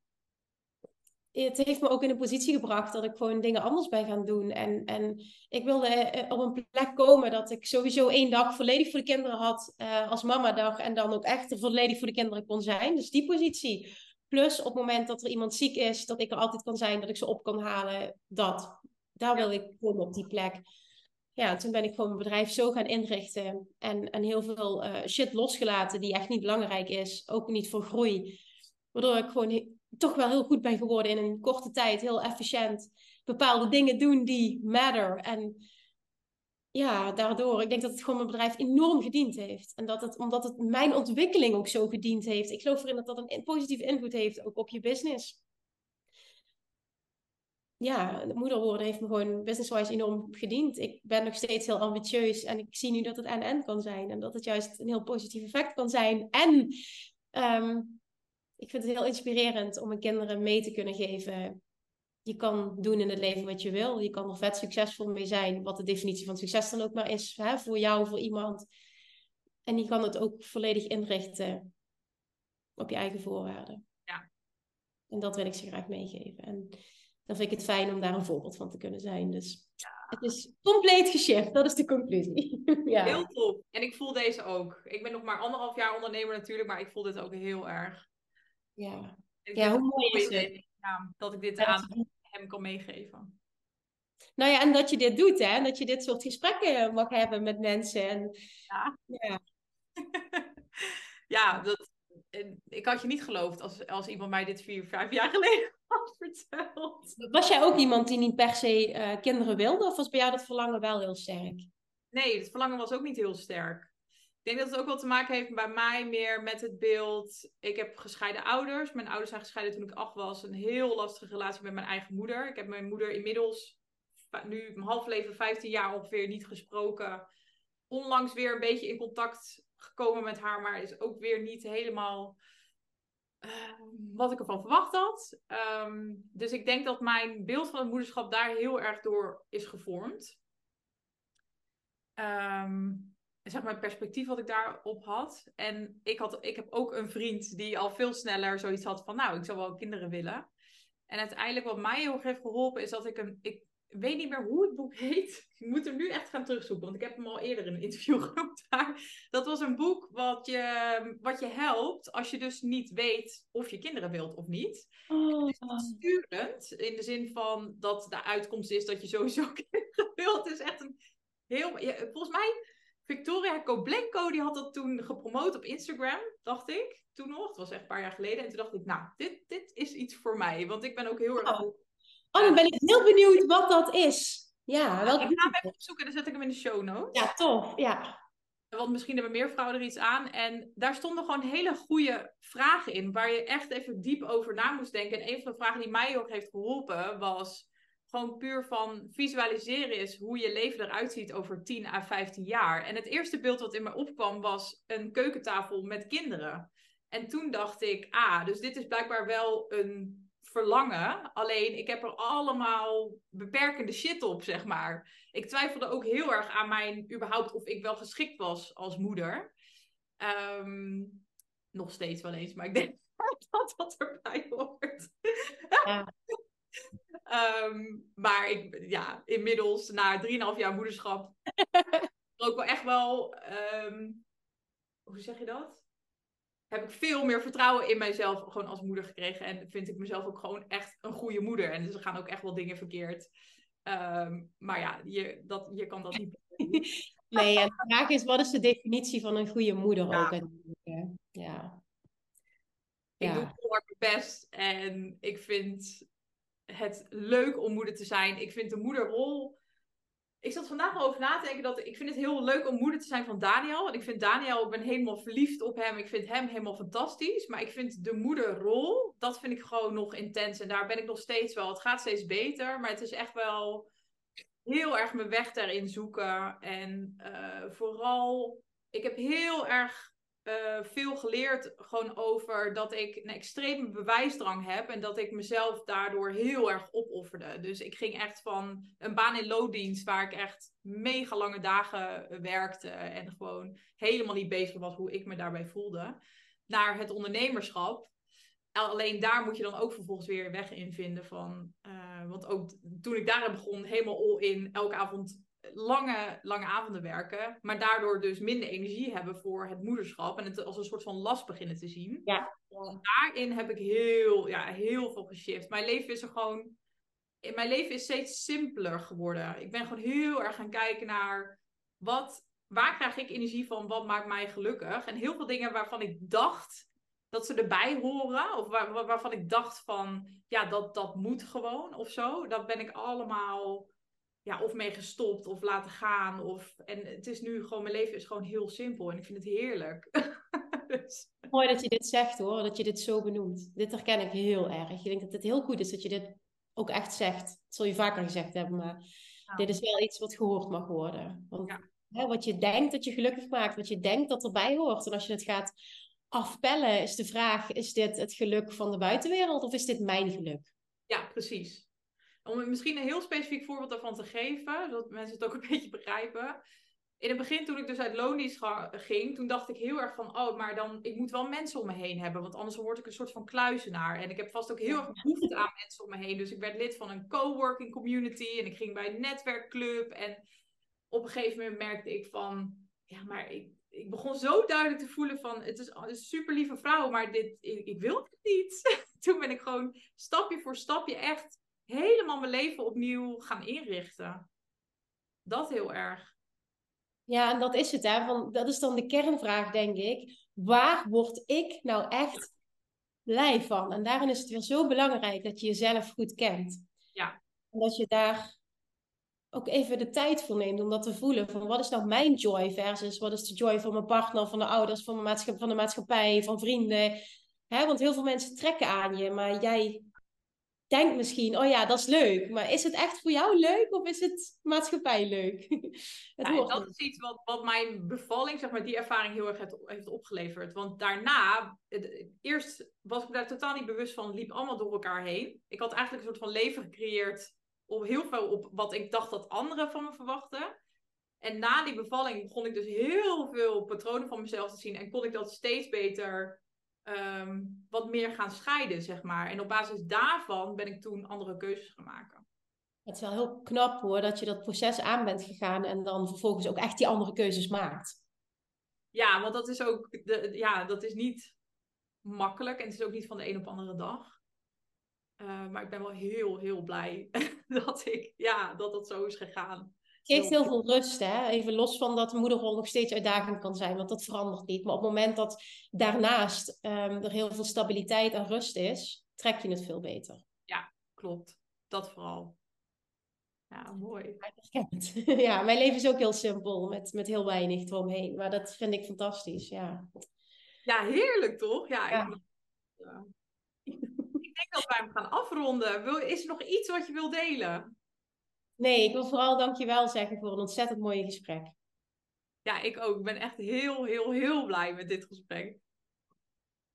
het heeft me ook in een positie gebracht dat ik gewoon dingen anders ben gaan doen. En, en ik wilde eh, op een plek komen dat ik sowieso één dag volledig voor de kinderen had uh, als mamadag. En dan ook echt volledig voor de kinderen kon zijn. Dus die positie. Plus op het moment dat er iemand ziek is, dat ik er altijd kan zijn, dat ik ze op kan halen. Dat. Daar wil ik komen op die plek. Ja, toen ben ik gewoon mijn bedrijf zo gaan inrichten. En, en heel veel uh, shit losgelaten die echt niet belangrijk is. Ook niet voor groei. Waardoor ik gewoon toch wel heel goed ben geworden in een korte tijd. Heel efficiënt. Bepaalde dingen doen die matter. En ja, daardoor, ik denk dat het gewoon mijn bedrijf enorm gediend heeft. En dat het, omdat het mijn ontwikkeling ook zo gediend heeft. Ik geloof erin dat dat een positieve invloed heeft ook op je business. Ja, de moeder worden heeft me gewoon business-wise enorm gediend. Ik ben nog steeds heel ambitieus en ik zie nu dat het en-en kan zijn. En dat het juist een heel positief effect kan zijn. En ehm, ik vind het heel inspirerend om mijn kinderen mee te kunnen geven je kan doen in het leven wat je wil. Je kan er vet succesvol mee zijn, wat de definitie van succes dan ook maar is, hè, voor jou, voor iemand. En je kan het ook volledig inrichten op je eigen voorwaarden. Ja. En dat wil ik ze graag meegeven. En dan vind ik het fijn om daar een voorbeeld van te kunnen zijn. Dus ja. het is compleet geshift, dat is de conclusie. ja. Heel tof. En ik voel deze ook. Ik ben nog maar anderhalf jaar ondernemer natuurlijk, maar ik voel dit ook heel erg. Ja, ja hoe mooi is het? dat ik dit aan hem kan meegeven. Nou ja, en dat je dit doet, hè? Dat je dit soort gesprekken mag hebben met mensen. En, ja. Ja, ja dat, ik had je niet geloofd als, als iemand mij dit vier, vijf jaar geleden had verteld. Was jij ook iemand die niet per se uh, kinderen wilde? Of was bij jou dat verlangen wel heel sterk? Nee, het verlangen was ook niet heel sterk. Ik denk dat het ook wel te maken heeft bij mij meer met het beeld. Ik heb gescheiden ouders. Mijn ouders zijn gescheiden toen ik acht was. Een heel lastige relatie met mijn eigen moeder. Ik heb mijn moeder inmiddels nu mijn half leven, 15 jaar ongeveer, niet gesproken. Onlangs weer een beetje in contact gekomen met haar, maar is ook weer niet helemaal uh, wat ik ervan verwacht had. Um, dus ik denk dat mijn beeld van het moederschap daar heel erg door is gevormd. Um, zeg maar het perspectief wat ik daarop had. En ik, had, ik heb ook een vriend die al veel sneller zoiets had van, nou, ik zou wel kinderen willen. En uiteindelijk wat mij heel erg heeft geholpen is dat ik een, ik weet niet meer hoe het boek heet. Ik moet hem nu echt gaan terugzoeken, want ik heb hem al eerder in een interview genoemd. dat was een boek wat je, wat je helpt als je dus niet weet of je kinderen wilt of niet. Oh. Is sturend, in de zin van dat de uitkomst is dat je sowieso kinderen wilt. Het is echt een heel... volgens mij Victoria Koblenko, die had dat toen gepromoot op Instagram, dacht ik. Toen nog, het was echt een paar jaar geleden. En toen dacht ik, nou, dit, dit is iets voor mij. Want ik ben ook heel erg... Oh, oh dan ben ik heel benieuwd wat dat is. Ja, welke... Ik ga hem even opzoeken en dan zet ik hem in de show notes. Ja, tof. Ja. Want misschien hebben meer vrouwen er iets aan. En daar stonden gewoon hele goede vragen in. Waar je echt even diep over na moest denken. En een van de vragen die mij ook heeft geholpen was gewoon puur van visualiseren is hoe je leven eruit ziet over 10 à 15 jaar. En het eerste beeld wat in me opkwam was een keukentafel met kinderen. En toen dacht ik, ah, dus dit is blijkbaar wel een verlangen. Alleen ik heb er allemaal beperkende shit op, zeg maar. Ik twijfelde ook heel erg aan mijn überhaupt of ik wel geschikt was als moeder. Ehm, nog steeds wel eens, maar ik denk dat dat erbij hoort. Ja. Ehm, maar ik, ja, inmiddels na 3,5 jaar moederschap ook wel echt wel, ehm, hoe zeg je dat? Heb ik veel meer vertrouwen in mijzelf gewoon als moeder gekregen. En vind ik mezelf ook gewoon echt een goede moeder. En dus er gaan ook echt wel dingen verkeerd. Ehm, maar ja, je, dat, je kan dat niet. nee, en de vraag is: wat is de definitie van een goede moeder ja. ook? Ja. Ik doe heel hard mijn best en ik vind het leuk om moeder te zijn. Ik vind de moederrol. Ik zat vandaag al over na te denken dat ik vind het heel leuk om moeder te zijn van Daniel. Want ik vind Daniel, ik ben helemaal verliefd op hem. Ik vind hem helemaal fantastisch. Maar ik vind de moederrol, dat vind ik gewoon nog intens. En daar ben ik nog steeds wel. Het gaat steeds beter, maar het is echt wel heel erg mijn weg daarin zoeken. En uh, vooral, ik heb heel erg uh, veel geleerd gewoon over dat ik een extreme bewijsdrang heb en dat ik mezelf daardoor heel erg opofferde. Dus ik ging echt van een baan in looddienst waar ik echt mega lange dagen werkte en gewoon helemaal niet bezig was hoe ik me daarbij voelde, naar het ondernemerschap. Alleen daar moet je dan ook vervolgens weer weg in vinden van. Uh, want ook toen ik daar begon, helemaal all in, elke avond lange, lange avonden werken, maar daardoor dus minder energie hebben voor het moederschap en het als een soort van last beginnen te zien. Ja. Daarin heb ik heel, ja, heel veel geshift. Mijn leven is er gewoon, mijn leven is steeds simpeler geworden. Ik ben gewoon heel erg gaan kijken naar wat, waar krijg ik energie van, wat maakt mij gelukkig. En heel veel dingen waarvan ik dacht dat ze erbij horen, of waar, waarvan ik dacht van, ja, dat, dat moet gewoon of zo. Dat ben ik allemaal ja, of mee gestopt of laten gaan. Of, en het is nu gewoon, mijn leven is gewoon heel simpel en ik vind het heerlijk. dus. Mooi dat je dit zegt hoor, dat je dit zo benoemt. Dit herken ik heel erg. Ik denk dat het heel goed is dat je dit ook echt zegt. Dat zul je vaker gezegd hebben, maar dit is wel iets wat gehoord mag worden. Want hè, wat je denkt dat je gelukkig maakt, wat je denkt dat erbij hoort. En als je het gaat afpellen, is de vraag: is dit het geluk van de buitenwereld of is dit mijn geluk? Ja, precies. Om misschien een heel specifiek voorbeeld daarvan te geven, zodat mensen het ook een beetje begrijpen. In het begin, toen ik dus uit loondienst ging, toen dacht ik heel erg van, oh, maar dan, ik moet wel mensen om me heen hebben, want anders word ik een soort van kluizenaar. En ik heb vast ook heel erg behoefte aan mensen om me heen. Dus ik werd lid van een coworking community en ik ging bij een netwerkclub. En op een gegeven moment merkte ik van, ja, maar ik, ik begon zo duidelijk te voelen van, het is een super lieve vrouw, maar dit, ik, ik wil het niet. toen ben ik gewoon stapje voor stapje echt helemaal mijn leven opnieuw gaan inrichten. Dat heel erg. Ja, en dat is het, hè? Van, dat is dan de kernvraag, denk ik. Waar word ik nou echt blij van? En daarin is het weer zo belangrijk dat je jezelf goed kent. Ja. En dat je daar ook even de tijd voor neemt om dat te voelen. Van wat is nou mijn joy versus wat is de joy van mijn partner, van de ouders, van, mijn van de maatschappij, van vrienden. Hè? Want heel veel mensen trekken aan je, maar jij denkt misschien, oh ja, dat is leuk. Maar is het echt voor jou leuk of is het maatschappij leuk? het ja, dat is iets wat, wat mijn bevalling, zeg maar, die ervaring heel erg heeft, heeft opgeleverd. Want daarna, eerst was ik daar totaal niet bewust van, liep allemaal door elkaar heen. Ik had eigenlijk een soort van leven gecreëerd op heel veel op wat ik dacht dat anderen van me verwachten. En na die bevalling begon ik dus heel veel patronen van mezelf te zien en kon ik dat steeds beter Ehm, wat meer gaan scheiden, zeg maar. En op basis daarvan ben ik toen andere keuzes gaan maken. Het is wel heel knap hoor, dat je dat proces aan bent gegaan en dan vervolgens ook echt die andere keuzes maakt. Ja, want dat is ook, de, ja, dat is niet makkelijk en het is ook niet van de een op andere dag. Uh, maar ik ben wel heel, heel blij dat ik, ja, dat dat zo is gegaan geeft heel veel rust, hè? Even los van dat de moederrol nog steeds uitdagend kan zijn, want dat verandert niet. Maar op het moment dat daarnaast um, er heel veel stabiliteit en rust is, trek je het veel beter. Ja, klopt. Dat vooral. Ja, mooi. Ja, mijn leven is ook heel simpel, met, met heel weinig eromheen. Maar dat vind ik fantastisch, ja. Ja, heerlijk toch? Ja, ja. Ik, ja. ik denk dat wij hem gaan afronden. Wil, is er nog iets wat je wil delen? Nee, ik wil vooral dankjewel zeggen voor een ontzettend mooi gesprek. Ja, ik ook. Ik ben echt heel, heel, heel blij met dit gesprek.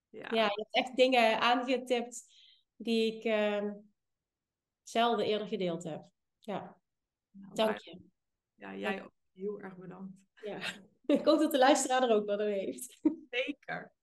Ja, ja je hebt echt dingen aangetipt die ik uh, zelden eerder gedeeld heb. Ja, nou, dank je. Ja, jij ook. Heel erg bedankt. Ja. Ik hoop dat de luisteraar er ook wat aan heeft. Zeker.